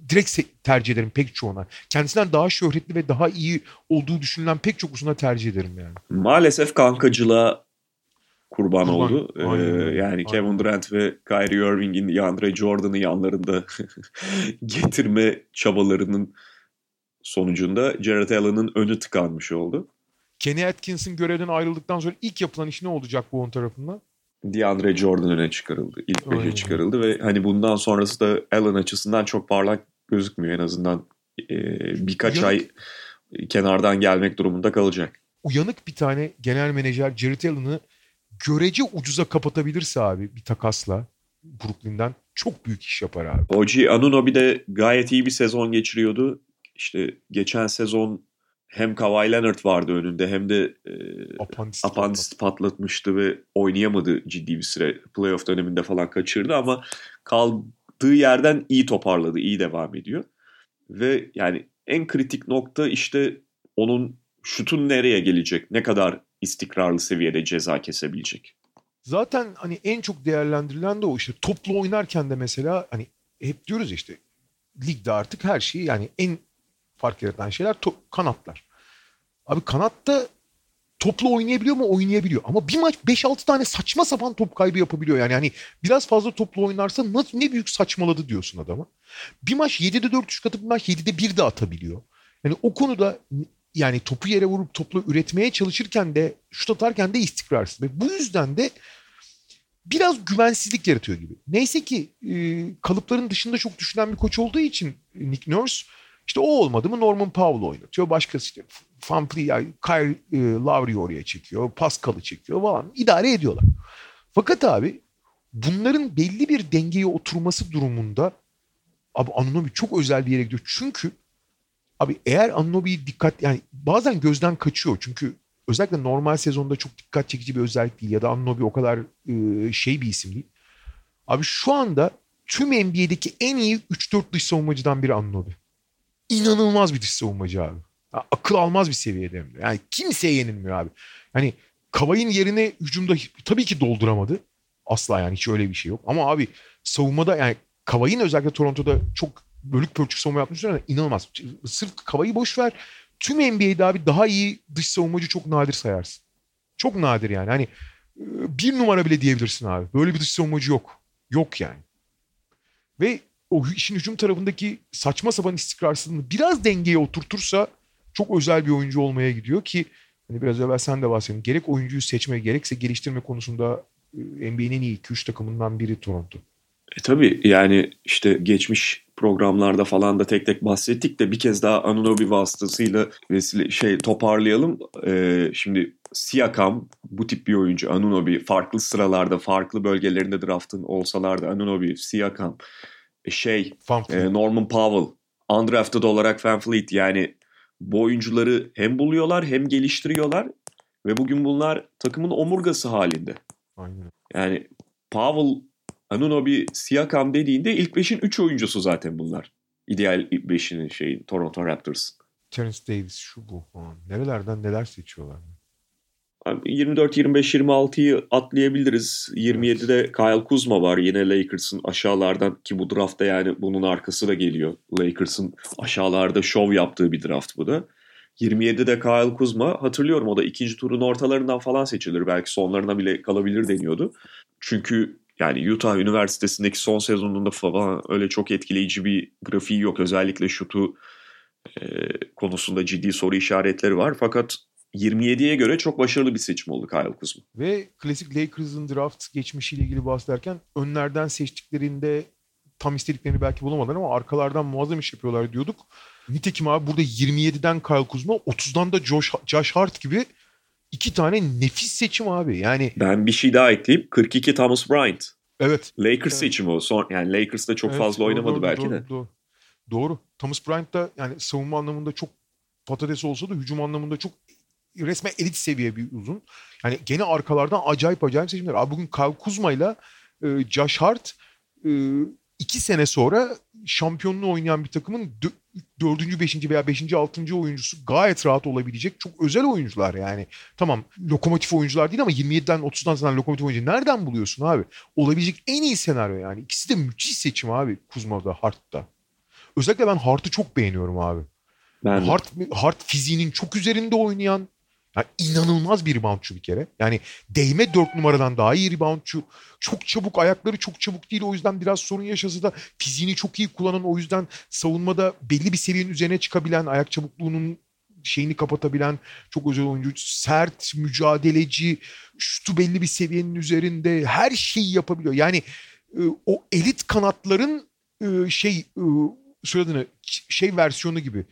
direkt tercih ederim pek çoğuna. Kendisinden daha şöhretli ve daha iyi olduğu düşünülen pek çok usuna tercih ederim yani. Maalesef kankacılığa kurban, kurban. oldu. Ee, yani aynen. Kevin Durant ve Kyrie Irving'in DeAndre Jordan'ı yanlarında getirme çabalarının sonucunda Jared Allen'ın önü tıkanmış oldu. Kenny Atkinson görevden ayrıldıktan sonra ilk yapılan iş ne olacak bu on tarafından? DeAndre Jordan öne çıkarıldı. İlk beşe çıkarıldı ve hani bundan sonrası da Allen açısından çok parlak gözükmüyor en azından e, birkaç Uyanık. ay kenardan gelmek durumunda kalacak. Uyanık bir tane genel menajer Jared Allen'ı görece ucuza kapatabilirse abi bir takasla Brooklyn'den çok büyük iş yapar abi. Oji Anunobi de gayet iyi bir sezon geçiriyordu. İşte geçen sezon hem Kawhi Leonard vardı önünde hem de e, apandist, apandist patlatmıştı ve oynayamadı ciddi bir süre. Playoff döneminde falan kaçırdı ama kaldığı yerden iyi toparladı, iyi devam ediyor. Ve yani en kritik nokta işte onun şutun nereye gelecek, ne kadar istikrarlı seviyede ceza kesebilecek. Zaten hani en çok değerlendirilen de o işte toplu oynarken de mesela hani hep diyoruz işte ligde artık her şeyi yani en fark yaratan şeyler to- kanatlar. Abi kanatta toplu oynayabiliyor mu? Oynayabiliyor. Ama bir maç 5-6 tane saçma sapan top kaybı yapabiliyor. Yani hani biraz fazla toplu oynarsa nasıl ne büyük saçmaladı diyorsun adama. Bir maç 7'de 4 şut atıp bir maç 7'de 1 de atabiliyor. Yani o konuda yani topu yere vurup toplu üretmeye çalışırken de şut atarken de istikrarsız. Ve bu yüzden de biraz güvensizlik yaratıyor gibi. Neyse ki e, kalıpların dışında çok düşünen bir koç olduğu için Nick Nurse işte o olmadı mı Norman Powell oynatıyor. Başkası Fanfleet, Kyle e, Lowry'i oraya çekiyor. Pascal'ı çekiyor falan. İdare ediyorlar. Fakat abi bunların belli bir dengeye oturması durumunda abi Anunobi çok özel bir yere gidiyor. Çünkü abi eğer Anunobi'yi dikkat yani bazen gözden kaçıyor. Çünkü özellikle normal sezonda çok dikkat çekici bir özellik değil ya da Anunobi o kadar e, şey bir isim değil. Abi şu anda tüm NBA'deki en iyi 3-4 dış savunmacıdan biri Anunobi inanılmaz bir dış savunmacı abi. Ya, akıl almaz bir seviyede hem. Yani kimseye yenilmiyor abi. Hani Kavay'ın yerine hücumda tabii ki dolduramadı. Asla yani hiç öyle bir şey yok. Ama abi savunmada yani Kavay'ın özellikle Toronto'da çok bölük pörçük savunma yapmışlar. inanılmaz. Sırf Kavay'ı boş ver. Tüm NBA'de abi daha iyi dış savunmacı çok nadir sayarsın. Çok nadir yani. Hani bir numara bile diyebilirsin abi. Böyle bir dış savunmacı yok. Yok yani. Ve o işin hücum tarafındaki saçma sapan istikrarsızlığını biraz dengeye oturtursa çok özel bir oyuncu olmaya gidiyor ki hani biraz evvel sen de bahsettin. Gerek oyuncuyu seçme gerekse geliştirme konusunda NBA'nin en iyi 2-3 takımından biri Toronto. E tabii yani işte geçmiş programlarda falan da tek tek bahsettik de bir kez daha Anunobi vasıtasıyla vesile şey toparlayalım. Ee, şimdi Siakam bu tip bir oyuncu Anunobi farklı sıralarda farklı bölgelerinde draftın olsalar da Anunobi, Siakam şey e, Norman Powell undrafted olarak Van Fleet yani bu oyuncuları hem buluyorlar hem geliştiriyorlar ve bugün bunlar takımın omurgası halinde. Aynen. Yani Powell, Anunobi, Siakam dediğinde ilk beşin 3 oyuncusu zaten bunlar. İdeal beşinin şeyin Toronto Raptors. Terence Davis şu bu Nerelerden neler seçiyorlar. 24, 25, 26'yı atlayabiliriz. 27'de Kyle Kuzma var yine Lakers'ın aşağılardan ki bu draftta yani bunun arkası da geliyor. Lakers'ın aşağılarda şov yaptığı bir draft bu da. 27'de Kyle Kuzma hatırlıyorum o da ikinci turun ortalarından falan seçilir. Belki sonlarına bile kalabilir deniyordu. Çünkü yani Utah Üniversitesi'ndeki son sezonunda falan öyle çok etkileyici bir grafiği yok. Özellikle şutu e, konusunda ciddi soru işaretleri var. Fakat 27'ye göre çok başarılı bir seçim oldu Kyle Kuzma. Ve klasik Lakers'ın draft geçmişiyle ilgili bahsederken önlerden seçtiklerinde tam istediklerini belki bulamadılar ama arkalardan muazzam iş yapıyorlar diyorduk. Nitekim abi burada 27'den Kyle Kuzma, 30'dan da Josh, Josh Hart gibi iki tane nefis seçim abi. Yani ben bir şey daha ekleyeyim. 42 Thomas Bryant. Evet. Lakers evet. seçimi o. Son, yani Lakers'da çok evet, fazla doğru, oynamadı doğru, belki doğru, de. Doğru. doğru. Thomas Bryant da yani savunma anlamında çok patates olsa da hücum anlamında çok resmen elit seviye bir uzun. Yani gene arkalardan acayip acayip seçimler. Abi bugün Kyle Kuzma ile e, Josh Hart e, iki sene sonra şampiyonluğu oynayan bir takımın dö- dördüncü, beşinci veya beşinci, altıncı oyuncusu gayet rahat olabilecek çok özel oyuncular yani. Tamam lokomotif oyuncular değil ama 27'den 30'dan sonra lokomotif oyuncu nereden buluyorsun abi? Olabilecek en iyi senaryo yani. İkisi de müthiş seçim abi Kuzma'da, Hart'ta. Özellikle ben Hart'ı çok beğeniyorum abi. Ben. Hart, Hart fiziğinin çok üzerinde oynayan yani inanılmaz bir reboundçu bir kere. Yani değme dört numaradan daha iyi reboundçu. Çok çabuk ayakları çok çabuk değil o yüzden biraz sorun yaşasa da fiziğini çok iyi kullanan o yüzden savunmada belli bir seviyenin üzerine çıkabilen ayak çabukluğunun şeyini kapatabilen çok özel oyuncu. Sert, mücadeleci, şutu belli bir seviyenin üzerinde her şeyi yapabiliyor. Yani e, o elit kanatların e, şey e, söylediğini şey versiyonu gibi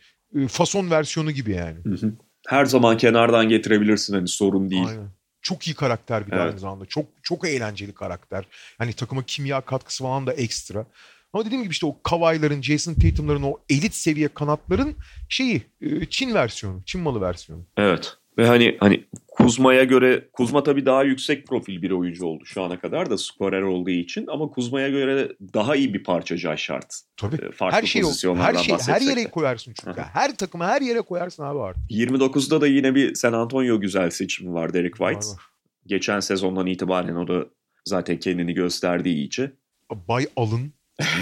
fason versiyonu gibi yani. Hı hı. Her zaman kenardan getirebilirsin hani sorun değil. Aynen. Çok iyi karakter bir Evet. aynı zamanda. Çok çok eğlenceli karakter. Hani takıma kimya katkısı falan da ekstra. Ama dediğim gibi işte o Kawhi'ların, Jason Tatum'ların o elit seviye kanatların şeyi e, Çin versiyonu, Çin malı versiyonu. Evet. Ve hani hani Kuzma'ya göre Kuzma tabii daha yüksek profil bir oyuncu oldu şu ana kadar da skorer olduğu için ama Kuzma'ya göre daha iyi bir parça Josh Hart. Tabii. Ee, Farklı Her şey her şey her yere de. koyarsın çünkü. Her takıma her yere koyarsın abi artık. 29'da da yine bir San Antonio güzel seçimi var Derek White. Var. Geçen sezondan itibaren o da zaten kendini gösterdi iyice. Bay Alın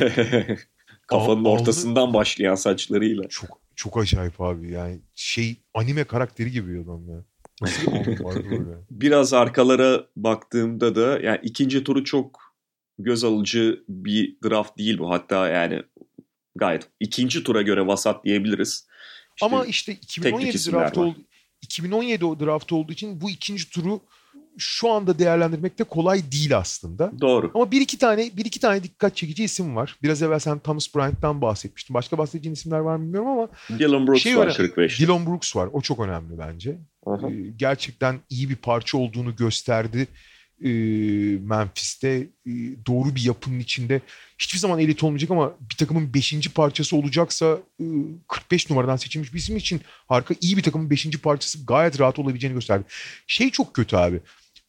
Kafanın Al- ortasından başlayan saçlarıyla. çok çok acayip abi yani şey anime karakteri gibi adam ya. Biraz arkalara baktığımda da yani ikinci turu çok göz alıcı bir draft değil bu. Hatta yani gayet ikinci tura göre vasat diyebiliriz. İşte Ama işte 2017 isimler draft oldu. 2017 o draft olduğu için bu ikinci turu şu anda değerlendirmek de kolay değil aslında. doğru. Ama bir iki tane bir iki tane dikkat çekici isim var. Biraz evvel sen Thomas Bryant'tan bahsetmiştin. Başka bahsedeceğin isimler var mı bilmiyorum ama Dylan Brooks Şey var öyle- 45. Dylan Brooks var. O çok önemli bence. Aha. Ee, Gerçekten iyi bir parça olduğunu gösterdi. Ee, Memphis'te Ee, doğru bir yapının içinde hiçbir zaman elit olmayacak ama bir takımın 5. parçası olacaksa e, 45 numaradan seçilmiş bir isim için harika iyi bir takımın 5. parçası gayet rahat olabileceğini gösterdi. Şey çok kötü abi.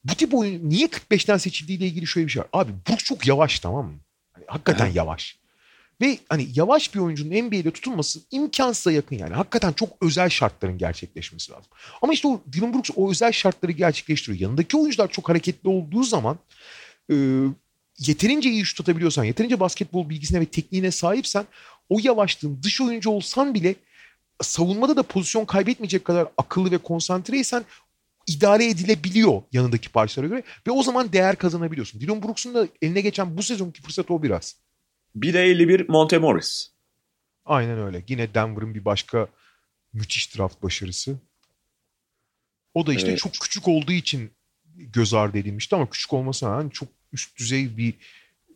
Bu tip oyun niye 45'ten seçildiğiyle ilgili şöyle bir şey var. Abi Brooks çok yavaş tamam mı? Hani hakikaten Aha. yavaş. Ve hani yavaş bir oyuncunun NBA'de tutulması imkansıza yakın yani. Hakikaten çok özel şartların gerçekleşmesi lazım. Ama işte o Dylan Brooks o özel şartları gerçekleştiriyor. Yanındaki oyuncular çok hareketli olduğu zaman e, yeterince iyi şut atabiliyorsan, yeterince basketbol bilgisine ve tekniğine sahipsen o yavaşlığın dış oyuncu olsan bile savunmada da pozisyon kaybetmeyecek kadar akıllı ve konsantreysen idare edilebiliyor yanındaki parçalara göre ve o zaman değer kazanabiliyorsun. Dylan Brooks'un da eline geçen bu sezonki fırsat o biraz. 1'e 51 Monte Morris. Aynen öyle. Yine Denver'ın bir başka müthiş draft başarısı. O da işte Evet. çok küçük olduğu için göz ardı edilmişti ama küçük olmasına rağmen çok üst düzey bir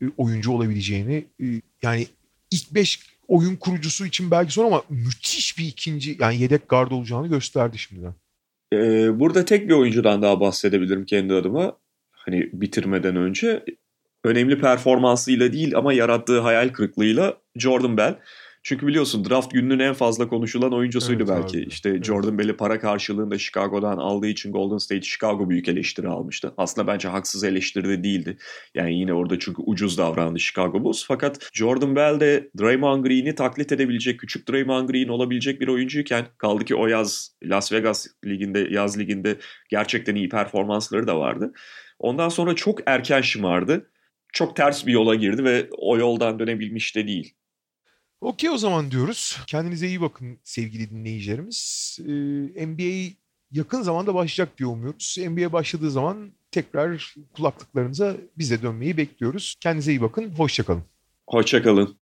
e, oyuncu olabileceğini e, yani ilk 5 oyun kurucusu için belki sonra ama müthiş bir ikinci yani yedek guard olacağını gösterdi şimdiden. Ee, burada tek bir oyuncudan daha bahsedebilirim kendi adıma. Hani bitirmeden önce. Önemli performansıyla değil ama yarattığı hayal kırıklığıyla Jordan Bell. Çünkü biliyorsun draft gününün en fazla konuşulan oyuncusuydu Evet belki. abi, İşte evet. Jordan Bell'i para karşılığında Chicago'dan aldığı için Golden State Chicago büyük eleştiri almıştı. Aslında bence haksız eleştiri de değildi. Yani yine orada çünkü ucuz davrandı Chicago Bulls. Fakat Jordan Bell de Draymond Green'i taklit edebilecek, küçük Draymond Green olabilecek bir oyuncuyken kaldı ki o yaz Las Vegas liginde, yaz liginde gerçekten iyi performansları da vardı. Ondan sonra çok erken şımardı. Çok ters bir yola girdi ve o yoldan dönebilmiş de değil. Okey o zaman diyoruz. Kendinize iyi bakın sevgili dinleyicilerimiz. Ee, NBA yakın zamanda başlayacak diye umuyoruz. NBA başladığı zaman tekrar kulaklıklarınıza bize dönmeyi bekliyoruz. Kendinize iyi bakın. Hoşçakalın. Hoşçakalın.